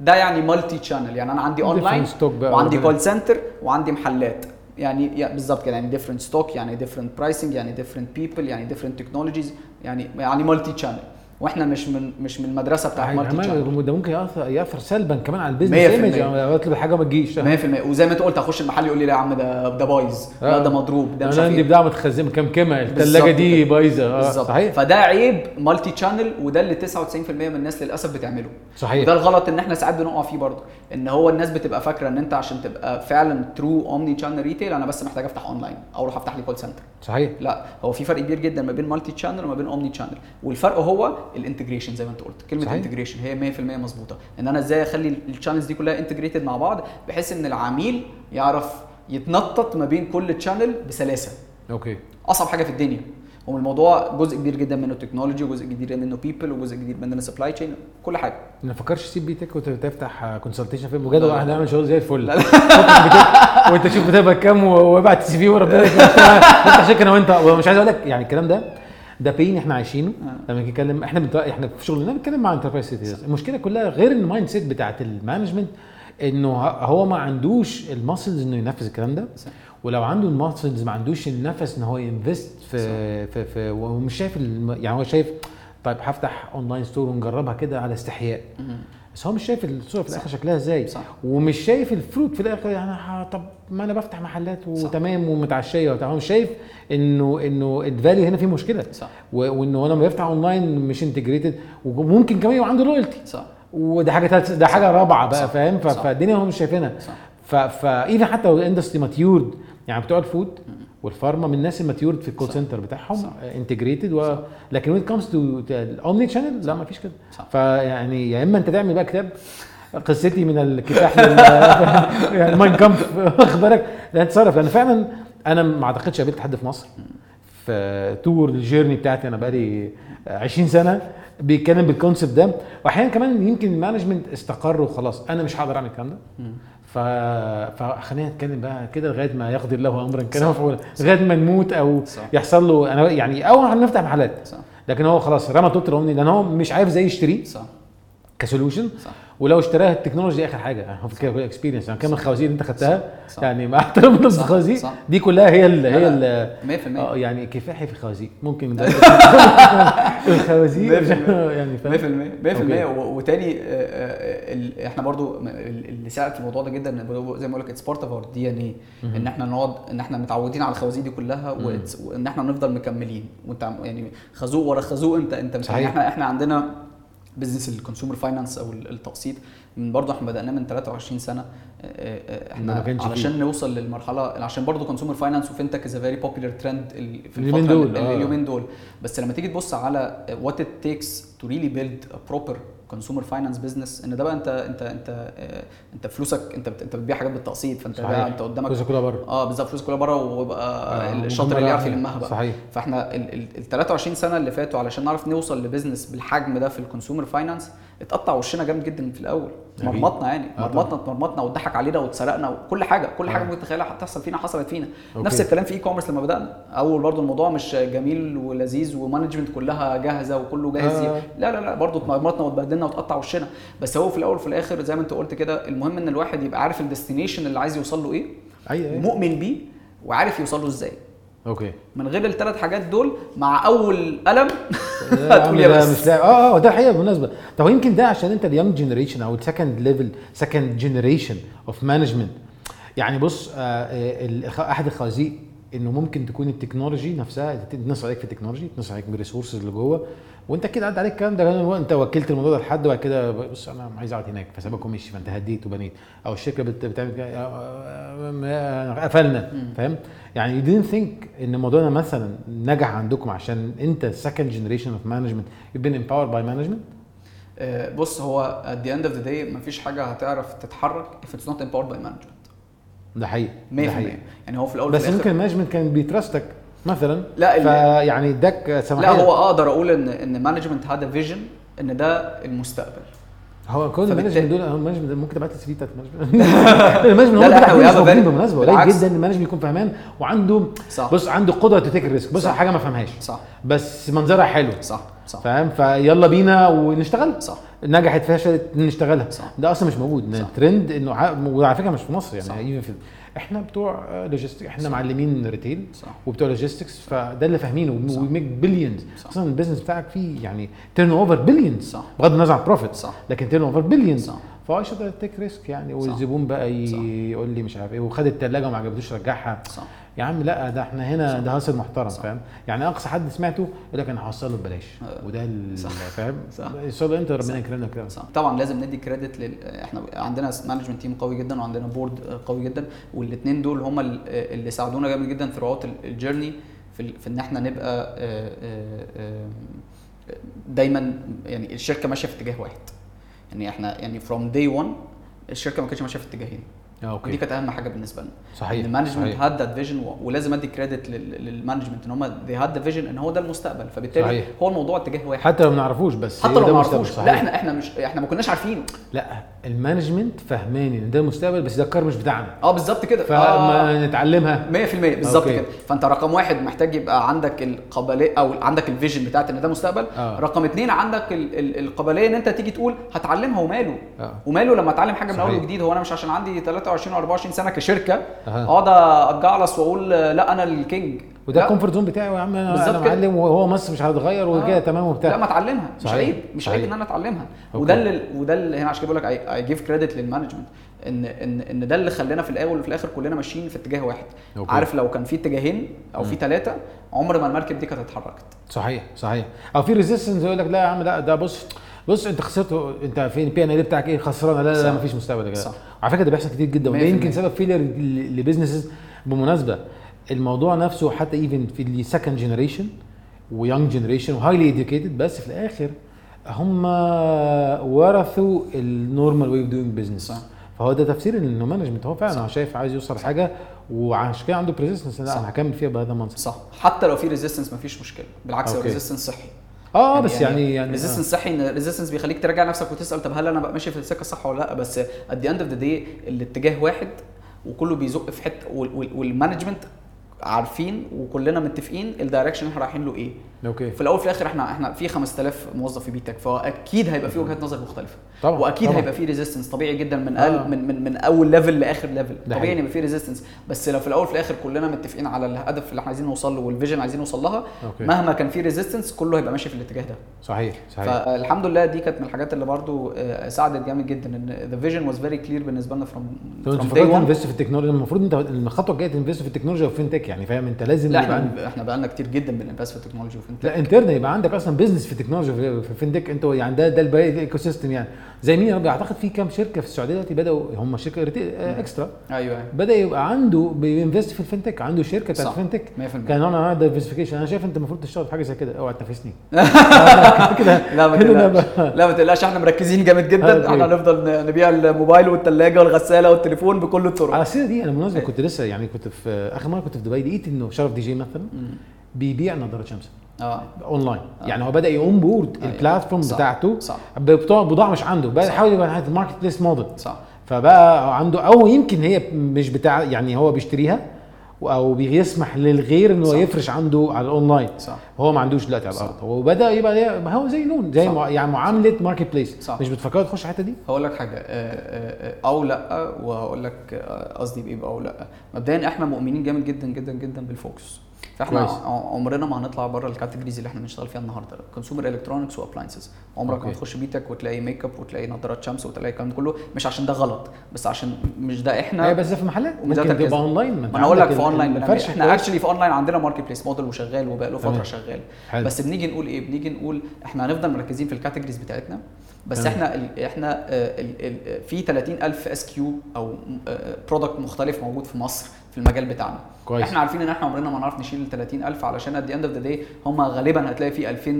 ده يعني multi channel يعني أنا عندي اونلاين وعندي. call center وعندي محلات. يعني يعني بالظبط كده يعني different stock يعني different pricing يعني different people يعني different technologies يعني يعني multi channel وإحنا مش من مش من المدرسة بتاعت يعني multi channel ده ممكن ياثر يأثر سلبا كمان على ال business 100% image اطلب حاجة ما تجيش. 100% وزي ما انت قلت هخش المحل يقول لي لا يا عم ده ده بايظ. لا آه. ده مضروب ده مش أنا عارف عندي إيه. بضاعه متخزنه مكمكمه الثلاجه دي. بايظة. آه بالظبط. صحيح. فده عيب multi channel وده اللي 99% من الناس للأسف بتعمله. صحيح. وده الغلط إن إحنا ساعات بنقع فيه برضه. إن هو الناس بتبقى فاكرة إن أنت عشان تبقى فعلا true omni-channel retail أنا بس محتاج أفتح اونلاين أو أروح أفتح لي call center صحيح. لا هو في فرق كبير جدا ما بين multi channel وما بين omni-channel والفرق هو ال integration زي ما انت قلت. كلمة. integration هي 100% مظبوطة. إن أنا إزاي أخلي ال channels دي كلها integrated مع بعض بحيث إن العميل يعرف يتنطط ما بين كل channel بسلاسة. okay. أصعب حاجة في الدنيا. هو الموضوع جزء كبير جدا منه technology وجزء كبير منه people وجزء كبير منه supply chain كل حاجة. ما فكرش تسيب بيتك وتفتح consultation في بجد. واحد هنعمل شغل زي الفل. وانت شوف بتبقى كام وابعت ال CV وربنا يكرمك. نفتح شركه أنا وانت ومش عايز أقول لك يعني الكلام ده ده pain إحنا عايشينه آه. لما نيجي نتكلم إحنا بنت... إحنا في شغلنا بنتكلم مع enterprise cities المشكلة كلها غير ال mindset بتاعت ال management إنه هو ما عندوش ال muscles إنه ينفذ الكلام ده صح. ولو عنده ال muscles ما عندوش النفس إن هو ي invest في في, في ومش شايف الم... يعني هو شايف طيب هفتح online store ونجربها كده على استحياء. بس هو مش شايف الصورة في. الآخر شكلها إزاي صح. ومش شايف ال fruit في الآخر يعني طب ما أنا بفتح محلات وتمام ومتعشية وبتاع. هو مش شايف إنه إنه ال value هنا فيه مشكلة. صح. وإنه أنا لما بفتح أونلاين مش integrated وممكن كمان يبقى عنده loyalty صح. وده حاجة تالت ده حاجة رابعة بقى. فاهم. فالدنيا هم مش شايفينها. صح. ف even حتى لو ال industry matured يعني بتوع ال food وال pharma من الناس ال matured في ال call. center بتاعهم. integrated و... لكن when comes to ال omni-channel لا ما فيش كده. فيعني يا إما أنت تعمل بقى كتاب قصتي من الكفاح لل يعني Mein Kampf واخد بالك لا تتصرف لأن فعلا أنا ما أعتقدش قابلت حد في مصر في tour ال journey بتاعتي أنا بقالي 20 سنة بيتكلم بال concept ده واحيانا كمان يمكن ال management استقر وخلاص أنا مش هقدر أعمل الكلام ده. ف... فخلينا نتكلم بقى كده لغاية ما يقضي الله امرا كان مفعولا لغاية ما نموت أو صح. يحصل له أنا يعني أو هنفتح محلات. صح. لكن هو خلاص رمى توت ال omni لأن هو مش عارف إزاي يشتريه صح. ك solution. صح. ولو اشتراها ال technology اخر حاجة. يعني experience يعني كام الخوازيق اللي انت خدتها. يعني مع صح. الخوازيق. دي كلها هي ال هي ال 100% آه يعني كفاحي في الخوازيق ممكن ده. الخوازيق يعني 100% فاهم 100% okay. و- وتاني آه، آه، إحنا برضو اللي ساعد في الموضوع ده جدا زي ما بقول لك it's part of our DNA إن إحنا نقعد إن إحنا متعودين على الخوازيق دي كلها وان إحنا نفضل مكملين. وانت يعني خازوق ورا خازوق انت انت مش- إحنا إحنا عندنا business ال consumer finance أو التقسيط من برضه إحنا بدأناه من 23 سنة آه، آه، إحنا كانش فيه. علشان نوصل للمرحلة عشان برضه consumer finance و fintech is very popular trend في اليومين الفترة دول، ال- آه. اليومين دول بس لما تيجي تبص على what it takes to really build a proper consumer finance business إن ده بقى أنت أنت أنت آه، أنت فلوسك أنت أنت بتبيع حاجات بالتقسيط فأنت بقى أنت قدامك فلوسك كلها بره آه بالظبط فلوس كلها بره ويبقى آه، الشاطر اللي يعرف فيها. يلمها بقى صحيح فإحنا ال ال- ال 23 سنة اللي فاتوا علشان نعرف نوصل ل business بالحجم ده في ال consumer finance اتقطع وشنا جامد جدا في الأول. مرمطنا يعني آه مرمطنا اتمرمطنا واتضحك علينا واتسرقنا وكل حاجة كل حاجة آه. ممكن تتخيلها هتحصل فينا حصلت فينا okay. نفس الكلام في e-commerce لما بدأنا أول برضو الموضوع مش جميل ولذيذ و management كلها جاهزة وكله جاهز آه. لا لا لا برضو اتمرمطنا واتبهدلنا واتقطع وشنا. بس هو في الأول وفي الآخر زي ما أنت قلت كده المهم إن الواحد يبقى عارف ال destination اللي عايز يوصل له إيه أيوه أيوه. ومؤمن بيه وعارف يوصل له إزاي. okay. من غير الثلاث حاجات دول مع أول قلم هتقول يا بس. مش لاعب. آه آه ده الحقيقة بالمناسبة. طب يمكن ده عشان أنت ال young generation أو ال second level second generation of management يعني بص آه آه، أحد الخوازيق إنه ممكن تكون ال technology نفسها تنصب عليك في ال technology تنصب عليك بال resources اللي جوه وأنت كده عدى عليك الكلام ده. أنت وكلت الموضوع ده لحد وبعد كده بص أنا عايز أقعد هناك. فسابك ومشي فأنت هديت وبنيت. أو الشركة بت- بتعمل كده. قفلنا. فاهم؟ يعني you didn't think إن الموضوع ده مثلا نجح عندكم عشان أنت second generation of management you've been empowered by management آه، بص هو at the end of the day مفيش حاجة هتعرف تتحرك if it's not empowered by management. ده حقيقي 100% ده حقيقي. يعني هو في الأول بس ممكن ال management كان بي trust ك مثلا لا، فيعني اداك سماحية. لا هو أقدر أقول ان إن management had a vision إن ده المستقبل. هو كل ال management دول ال management ممكن تبعت لي ال CV بتاعت ال management ال management لا، بالمناسبة قليل. جدا إن ال management يكون فهمان وعنده صح. بص عنده قدرة ت take ال risk بص صح. على حاجة ما فهمهاش. صح. بس منظرها حلو. صح صح. فاهم؟ فيلا بينا ونشتغل. صح. نجحت فشلت نشتغلها. صح. ده أصلا مش موجود. صح. ترند إنه وعلى فكرة مش في مصر صح. يعني even في إحنا بتوع logistic إحنا معلمين retail صح. وبتوع logistics فده اللي فاهمينه. صح. we make billions صح. أصلا ال business بتاعك فيه يعني turnover billions صح. بغض النظر عن profit صح. لكن turnover billions صح ف I should take risk يعني. صح. والزبون بقى صح. يقول لي مش عارف إيه. وخد الثلاجه وما عجبتوش رجعها. صح. يا عم لا ده إحنا هنا. ده hassle محترم. فاهم يعني أقصى حد سمعته يقول لك أنا هوصله ببلاش آه. وده. فاهم صح. أنت. ربنا يكرمك كده صح طبعا لازم ندي credit لل إحنا عندنا management team قوي جدا وعندنا board قوي جدا والاثنين دول هم ال- اللي ساعدونا جامد جدا throughout ال journey في, ال- في إن إحنا نبقى آه، آه، دايما يعني الشركة ماشية في اتجاه واحد يعني إحنا يعني from day 1 الشركة ما كانتش ماشية في اتجاهين ودي okay. كانت أهم حاجة بالنسبة لنا. صحيح ال management. had that vision ولازم أدي credit لل management إن هم they had the vision إن هو ده المستقبل. فبالتالي صحيح. هو الموضوع اتجاه واحد. حتى لو ما نعرفوش بس حتى لو ما المستقبل، عرفوش صحيح. لا إحنا إحنا مش إحنا ما كناش عارفينه. لا ال management فهمان إن ده المستقبل بس ده الكار مش بتاعنا. آه بالظبط كده. فما نتعلمها. 100% بالظبط. كده. فأنت رقم واحد محتاج يبقى عندك القابلية أو عندك ال vision بتاعت إن ده مستقبل. آه. رقم اثنين عندك ال- ال- القابلية إن أنت تيجي تقول هتعلمها وماله. آه. وماله لما أتعلم حاجة من أول. وجديد. هو أنا مش عشان عندي 23 و 24 سنة كشركة أها. اقعد اتجعلص وأقول لا أنا ال king وده لا. ال comfort zone بتاعي يا عم أنا أنا. معلم وهو مصر مش هتتغير وكده آه. تمام لا وبتاع ما اتعلمها مش. عيب مش عيب. إن أنا اتعلمها okay. وده اللي وده اللي هنا عشان كده بقول لك I give credit لل management إن إن إن ده اللي خلانا في الأول وفي الآخر كلنا ماشيين في اتجاه واحد okay. عارف لو كان في اتجاهين أو في. ثلاثة عمر ما المركب دي كانت اتحركت صحيح صحيح أو في resistance يقول لك لا يا عم لا ده بص بص انت خسرت انت فين ال P&L بتاعك إيه خسرانه لا لا, لا. مفيش مستقبل كده صح. على فكرة ده بيحصل كتير جدا وده 100%. يمكن سبب failure ل businesses بالمناسبه الموضوع نفسه حتى even في ال second generation و young generation و highly educated بس في الآخر هم ورثوا ال normal way of doing business. فهو ده تفسير إنه management هو فعلا. هو شايف عايز يوصل حاجة وعشان كده عنده ب resistance لا. أنا هكمل فيها بهذا المنظر صح حتى لو في resistance مفيش مشكلة بالعكس okay. resistance صحي آه بس يعني يعني resistance صحي إن resistance بيخليك تراجع نفسك وتسأل طب هل أنا بقى ماشي في السكه الصح ولا لأ؟ بس at the end of the day الاتجاه واحد وكله بيزق في حتة وال- وال- وال management عارفين وكلنا متفقين ال direction إحنا رايحين له إيه. okay. في الأول وفي الآخر إحنا إحنا في 5000 موظف في B.TECH فأكيد هيبقى في وجهات نظر مختلفة. طبعا وأكيد طبعا. هيبقى في resistance طبيعي جدا من آه. أقل من من من أول level لآخر level طبيعي. إن يبقى في resistance بس لو في الأول وفي الآخر كلنا متفقين على الهدف اللي إحنا عايزين نوصل له وال vision عايزين نوصل لها okay. مهما كان في resistance كله هيبقى ماشي في الاتجاه ده. صحيح صحيح. فالحمد لله دي كانت من الحاجات اللي برضو آه، ساعدت جامد جدا إن the vision was very clear بالنسبة لنا from طب أنت from day المفروض 1 ت invest في التكنولوجيا المفروض أنت الخطوة الجاية ت invest في التكنولوجيا و fintech يعني فاهم؟ أنت لازم لا إحنا إحنا بقالنا كتير جدا بن invest في ال technology و fintech لا انترن يبقى عندك أصلا business في ال technology في fintech أنتوا يعني ده ده الباقي ال ecosystem يعني. زي مين؟ يا ربي أعتقد في كام شركة في السعودية دلوقتي بداوا هم شركة اكسترا أيوه. بدأ يبقى عنده بي invest في ال fintech عنده شركة بتاعت. fintech 100% كان أنا diversification أنا شايف أنت المفروض تشتغل في حاجة زي كده. اوعى تنافسني. كده. لا ما تقلقش. لا ما تقلقش. إحنا مركزين جامد جدا. إحنا هنفضل نبيع الموبايل والثلاجه والغسالة والتليفون بكل الطرق. على السيره دي أنا بالمناسبه كنت لسه يعني كنت في آخر مرة كنت في دبي لقيت إنه شرف دي جي مثلا. بيبيع نظارات شمس. آه اونلاين يعني هو بدأ يقوم board أيوة. ال platform صح. بتاعته صح بضاعة مش عنده صح. يحاول يبقى marketplace model صح فبقى عنده أو يمكن هي مش بتاع يعني هو بيشتريها أو بيسمح للغير إنه صح. يفرش عنده على الاونلاين صح هو ما عندوش دلوقتي على. الأرض هو بدأ يبقى هو زي نون زي. مع يعني معاملة marketplace صح. مش بتفكروا تخش الحتة دي؟ هقول لك حاجة آه، آه، آه، أو لأ وهقول لك آه، قصدي بايه أو لأ مبدئيا إحنا مؤمنين جامد جدا جدا جدا بال focus فاحنا كويس. عمرنا ما هنطلع بره ال categories اللي إحنا بنشتغل فيها النهارده consumer electronics و appliances عمرك ما. تخش بيتك وتلاقي ميك اب وتلاقي نظارات شمس وتلاقي الكلام كله مش عشان ده غلط بس عشان مش ده إحنا هي بس ده في محلات ممكن. تبقى اونلاين ما أنا أقول لك في اونلاين إحنا. actually في اونلاين عندنا marketplace model وشغال وبقى له فتره. شغال حلو. بس بنيجي نقول إيه بنيجي نقول إحنا هنفضل مركزين في ال categories بتاعتنا بس. إحنا ال إحنا آه، ال ال في 30000 SKU أو product مختلف موجود في مصر في المجال بتاعنا كويس. إحنا عارفين ان إحنا عمرنا ما نعرف نشيل ال 30000 علشان at the end of the day هم غالبا هتلاقي في 2000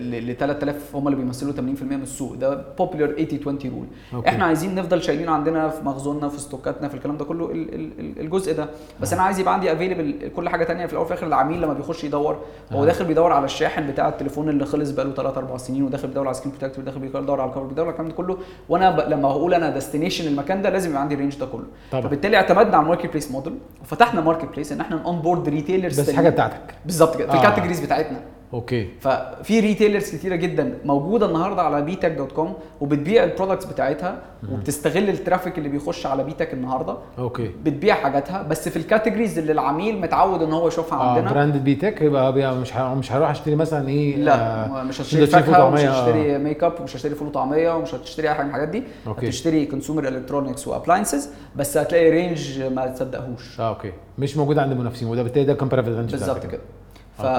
ل 3000 هم اللي بيمثلوا 80% من السوق ده popular 80 20 rule okay. إحنا عايزين نفضل شايلين عندنا في مخزوننا في stockاتنا في الكلام ده كله ال- ال- ال- الجزء ده بس أنا عايز يبقى عندي available كل حاجة تانية في الأول وفي الآخر العميل لما بيخش يدور هو آه. داخل بيدور على الشاحن بتاع التليفون اللي خلص بقاله 3 4 سنين وداخل بيدور على screen protector وداخل بيدور على ال cover بيدور على الكلام ده كله وأنا ب... لما هقول أنا destination المكان ده لازم يبقى عندي ال range ده كله طبعا. فبالتالي اعتمدنا على ال marketplace model وفتحنا marketplace إن إحنا onboard retailers بس حاجة بتاعتك. بالظبط كده في آه. ال categories بتاعتنا. okay. ففي retailers كتيرة جدا موجودة النهارده على بي تك dot com وبتبيع ال products بتاعتها وبتستغل ال traffic اللي بيخش على بي تك النهارده. okay. بتبيع حاجاتها بس في ال categories اللي العميل متعود إن هو يشوفها آه عندنا. brand بي تك يبقى مش مش هروح أشتري مثلا إيه لا آه، مش فول فاكهة ومش آه. هتشتري ميك اب ومش هتشتري فول وطعميه ومش هتشتري أي حاجة من الحاجات دي. okay. هتشتري consumer electronics و appliances بس هتلاقي range ما تصدقهوش. آه okay. مش موجود عند المنافسين وده بالتالي ده advantage بالظبط كده.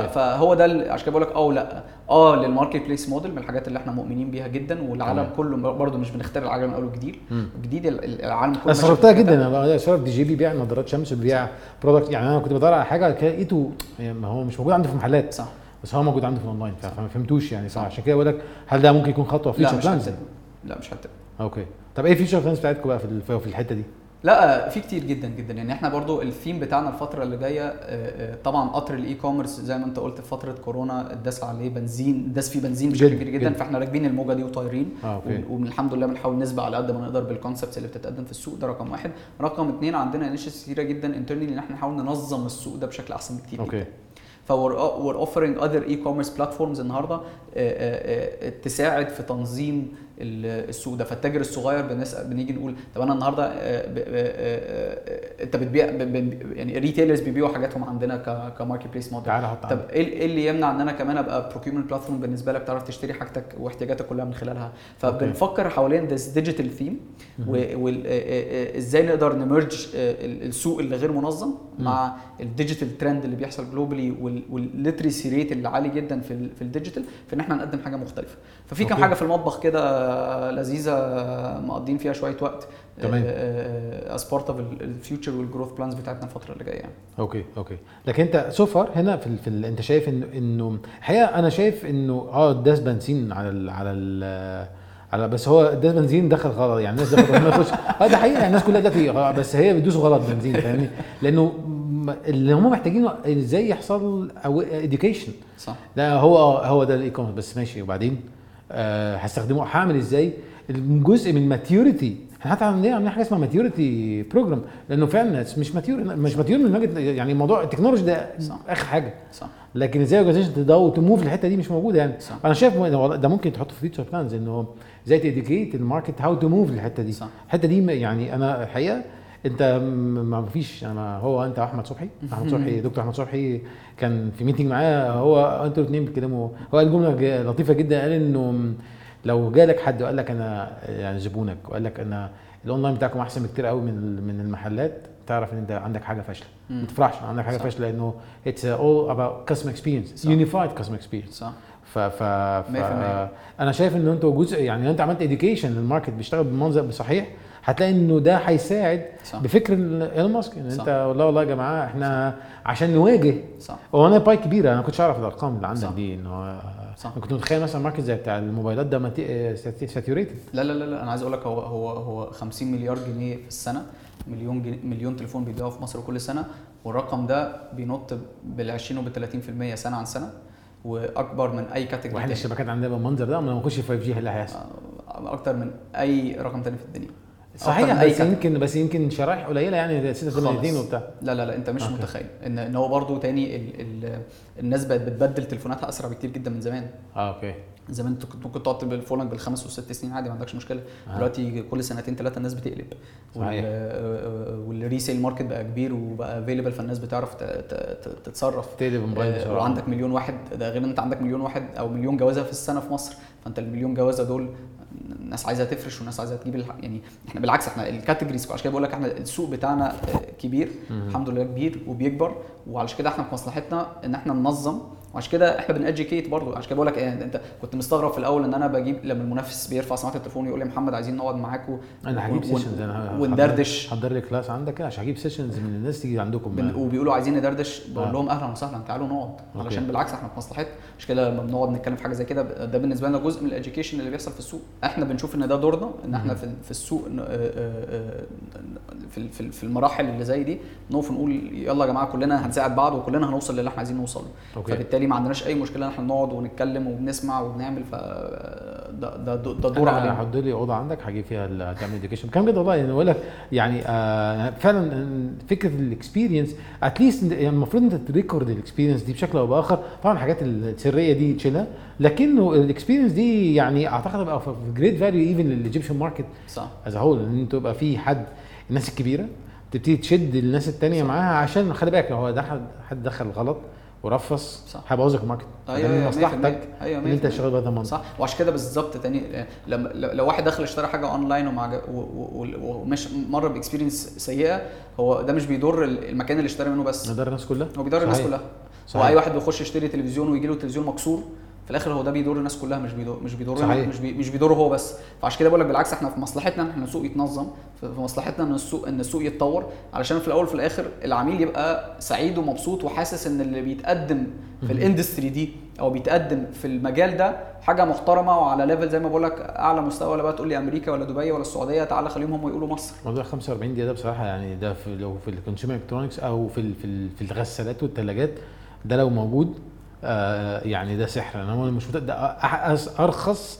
فهو ده عشان كده بقول لك آه ولأ. آه لل marketplace model من الحاجات اللي إحنا مؤمنين بيها جدا والعالم. كله برضه مش بنختار العالم من اول وجديد. جديد ال- ال- العالم كله استغربتها في جدا. أنا شرف دي جي بيبيع نظارات شمس وبيبيع product يعني أنا كنت بدور على حاجة كده لقيته يعني ما هو مش موجود عنده في محلات صح. بس هو موجود عنده في الاونلاين فما فهمتوش يعني. صح. عشان كده بقول لك هل ده ممكن يكون خطوة لا future مش هتبقى لا مش هتبقى okay. طب إيه future plans بتاعتكم بقى في في الحتة دي؟ لا في كتير جدا جدا. يعني إحنا برضو الثيم بتاعنا الفترة اللي جاية آه، آه، طبعا قطر ال e-commerce زي ما أنت قلت في فترة كورونا اتداس عليه بنزين داس فيه بنزين بشكل كبير جدا. جدا. فإحنا راكبين الموجة دي وطايرين. okay. والحمد لله بنحاول نسبق على قد ما نقدر بال concepts اللي بتتقدم في السوق. ده رقم واحد. رقم اثنين عندنا initiatives كتيرة جدا internally إن إحنا نحاول ننظم السوق ده بشكل أحسن بكتير okay. for offering other e-commerce platforms النهارده. آه، آه، آه، تساعد في تنظيم ال- السوق ده. فالتاجر الصغير بنسال بنيجي نقول طب أنا النهارده آه، آه، آه، آه، أنت بتبيع يعني retailers بيبيعوا حاجاتهم عندنا ك marketplace model تعالى حط طب عندك. إيه إيه اللي يمنع إن أنا كمان أبقى procurement platform بالنسبة لك؟ تعرف تشتري حاجتك واحتياجاتك كلها من خلالها. فبنفكر حوالين this digital theme وازاي نقدر ن merge السوق اللي غير منظم مع ال digital trend اللي بيحصل globally وال literacy rate اللي عالي جدا في ال digital في إن إحنا نقدم حاجة مختلفة. ففي كام. حاجة في المطبخ كده لذيذة مقضين فيها شوية وقت تمام. as part of ال future وال growth plans بتاعتنا الفترة اللي جاية يعني. okay okay. لكن أنت so far هنا في, ال... في ال... أنت شايف انه إنه الحقيقة أنا شايف إنه آه داس بنزين على ال... على ال... على بس هو داس بنزين دخل غلط يعني. الناس دخلت ما يخش آه ده حقيقة يعني الناس كلها دلوقتي بس هي بتدوسوا غلط بنزين فاهمني؟ لأنه اللي هم محتاجينه إزاي يحصل education صح. لا هو هو ده ال e-commerce بس. ماشي. وبعدين آه هستخدمه هعمل إزاي؟ جزء من maturity إحنا حتى عاملين عاملين حاجة اسمها maturity program لأنه فعلا مش mature مش mature من وجهة يعني موضوع ال technology ده صح. آخر حاجة. صح. لكن إزاي organization تدور ت move الحتة دي مش موجودة يعني. صح. أنا شايف ده ممكن تحطه في future plans إنه إزاي ت educate ال market how to move الحتة دي. صح. الحتة دي يعني أنا الحقيقة انت ما فيش. أنا هو انت واحمد صبحي. احمد صبحي دكتور احمد صبحي كان في meeting معاه. هو أنتوا الاثنين بتتكلموا. هو قال جمله لطيفة جدا. قال إنه لو جالك حد وقال لك أنا يعني زبونك وقال لك أنا الاونلاين بتاعكم أحسن بكتير قوي من من المحلات تعرف إن أنت عندك حاجة فاشلة. ما تفرحش عندك حاجة. فاشلة لأنه it's all about customer experience. unified customer experience صح. ف ف, ف 100%. أنا شايف ان أنتوا جزء يعني أنت عملت اديوكيشن للماركت بيشتغل بالمنظر صحيح. هتلاقي إنه ده هيساعد صح بفكر إيلون ماسك إن صح. أنت والله والله يا جماعة إحنا عشان نواجه صح هو أنا باي كبيره أنا كنتش أعرف الأرقام اللي عندك صح. دي إنه صح. أنا كنت متخيل مثلا ماركت زي بتاع الموبايلات ده ساتيوريتد لا لا لا لا أنا عايز أقول لك هو هو هو 50 مليار جنيه في السنة مليون جنيه مليون تليفون بيتباعوا في مصر كل سنة والرقم ده بينط بال 20 وبال 30% سنة عن سنة وأكبر من أي category وإحنا. الشبكات عندنا بالمنظر ده لما نخش 5G اللي هيحصل آه، أكتر من أي رقم تاني في الدنيا صحيح بس. يمكن بس يمكن شرايح قليلة يعني 36 خالص. وبتاع لا لا لا أنت مش okay. متخيل إن إن هو برضه تاني ال ال الناس بقت بتبدل تليفوناتها أسرع بكتير جدا من زمان آه okay زمان أنت كنت ممكن تقعد بالفونك بالخمس والست سنين عادي ما عندكش مشكلة آه. دلوقتي كل سنتين ثلاثة الناس بتقلب صحيح. وال resale market بقى كبير وبقى available فالناس بتعرف تتصرف تقلب الموبايل آه، وعندك مليون واحد ده غير إن أنت عندك مليون واحد أو مليون جوازة في السنة في مصر فأنت المليون جوازة دول الناس عايزة تفرش والناس عايزة تجيب. يعني إحنا بالعكس إحنا ال categories عشان كده بقول لك إحنا السوق بتاعنا آه، كبير. الحمد لله كبير وبيكبر وعشان كده إحنا في مصلحتنا إن إحنا ننظم وعشان كده إحنا بن educate برضه. عشان كده بقول لك إيه انت كنت مستغرب في الأول إن أنا بجيب لما المنافس بيرفع سماعة التليفون ويقول لي محمد عايزين نقعد معاكم أنا هجيب sessions أنا وندردش. حضر لي class عندك عشان هجيب sessions من الناس تيجي عندكم بن- وبيقولوا عايزين ندردش بقول آه. لهم أهلا وسهلا تعالوا نقعد. okay. علشان بالعكس إحنا في مصلحتنا. مش كده لما بنقعد نتكلم في حاجة زي كده ده بالنسبة لنا جزء من ال education اللي بيحصل في السوق. إحنا بنشوف إن ده دورنا إن إحنا. في في السوق آه، آه، في في- في المراحل اللي زي دي نقف نقول يلا يا جماعة كلنا هنساعد بعض وكلنا هنوصل للي إحنا عايزين نوصل له فبالتالي ما عندناش أي مشكلة إن إحنا نقعد ونتكلم وبنسمع وبنعمل ف ده ده ده دور علينا. هحضر لي أوضة عندك؟ هجيب فيها تعمل education كلام جد والله يعني بقول لك يعني آه فعلا إن فكرة ال experience at least يعني المفروض أنت ت record ال experience دي بشكل أو بآخر. طبعا الحاجات السرية دي تشيلها لكنه ال experience دي يعني أعتقد بقى في great value even لل Egyptian market صح. as whole إن أنت تبقى في حد الناس الكبيرة تبتدي تشد الناس التانية صح. معاها عشان خلي بالك لو هو ده حد دخل غلط. ورخص صح. هيبوظ لك ال market أيوه من أيوه 100% مصلحتك أيوه إن أنت 100%. تشتغل بهذا المنطق صح وعشان كده بالظبط تاني لما لو واحد دخل اشترى حاجة اونلاين ومع ومش مر ب experience سيئة هو ده مش بيضر المكان اللي اشترى منه بس ده ضار الناس كلها هو بيضر الناس. كلها صحيح. هو أي واحد بيخش يشتري تلفزيون ويجي له تلفزيون مكسور في الآخر هو ده بيضر الناس كلها مش بيضر مش بيضر صحيح. مش بي مش بيضره هو بس فعشان كده بقول لك بالعكس إحنا في مصلحتنا إن إحنا السوق يتنظم في مصلحتنا إن السوق إن السوق يتطور علشان في الأول وفي الآخر العميل يبقى سعيد ومبسوط وحاسس إن اللي بيتقدم في. ال industry دي أو بيتقدم في المجال ده حاجة محترمة وعلى level زي ما بقول لك أعلى مستوى ولا بقى تقول لي أمريكا ولا دبي ولا السعودية تعالى خليهم هم يقولوا مصر موضوع 45 دقيقة ده بصراحة يعني ده في لو في ال consumer electronics أو في في ال- في الغسالات والثلاجات ده لو موجود يعني ده سحر. أنا مش ده أرخص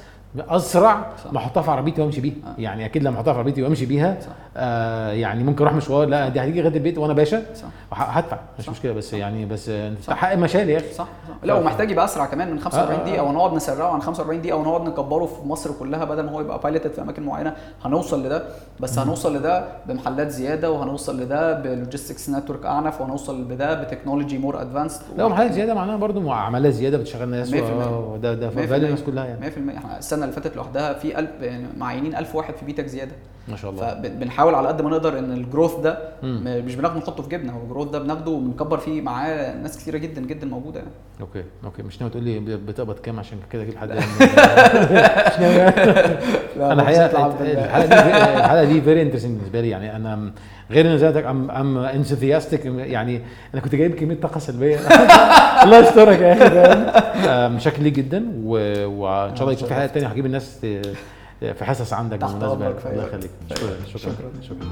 أسرع صح. ما احطها في عربيتي وأمشي بيها آه. يعني أكيد لما احطها في عربيتي وأمشي بيها صح آه يعني ممكن أروح مشوار لا دي هتيجي لغاية البيت وأنا باشا صح هدفع مش صح. مشكلة بس يعني بس صح. حق مشالي يا أخي صح, صح. لا ومحتاج يبقى أسرع كمان من 45 آه، دقيقة. ونقعد نسرعه عن 45 دقيقة ونقعد نكبره في مصر كلها بدل ما هو يبقى piloted في أماكن معينة هنوصل لده بس هنوصل لده بمحلات زيادة وهنوصل لده ب logistics network أعنف وهنوصل بده ب technology more advanced لا محلات زيادة معناها برضو عماله زيادة بتشغل ناس 100%. و- ده ده 100%. value الناس كلها يعني 100% إحنا السنة اللي فاتت لوحدها في 1000 يعني معينين 1000 واحد في بي تك زيادة. ما شاء الله. فبنحاول على قد ما نقدر إن ال growth ده. م- مش بناخده نحطه في جيبنا هو ال growth ده بناخده وبنكبر فيه معاه ناس كتيرة جدا جدا موجودة يعني. okay okay. مش ناوي تقول لي بتقبض كام عشان كده أجيب حد يعني؟ مش ناوي أنا الحقيقة الحلقة دي الحلقة دي very interesting بالنسبة لي يعني. أنا غير إن ذاتك I'm I'm enthusiastic يعني أنا كنت جايب كمية طاقة سلبية الله يسترك يا أخي فاهم آه، مشاكل ليك جدا وإن شاء الله يكون في حلقه تانية هجيب الناس ت- في حصص عندك بالمناسبة الله. يخليك. شكرا شكراً. شكرا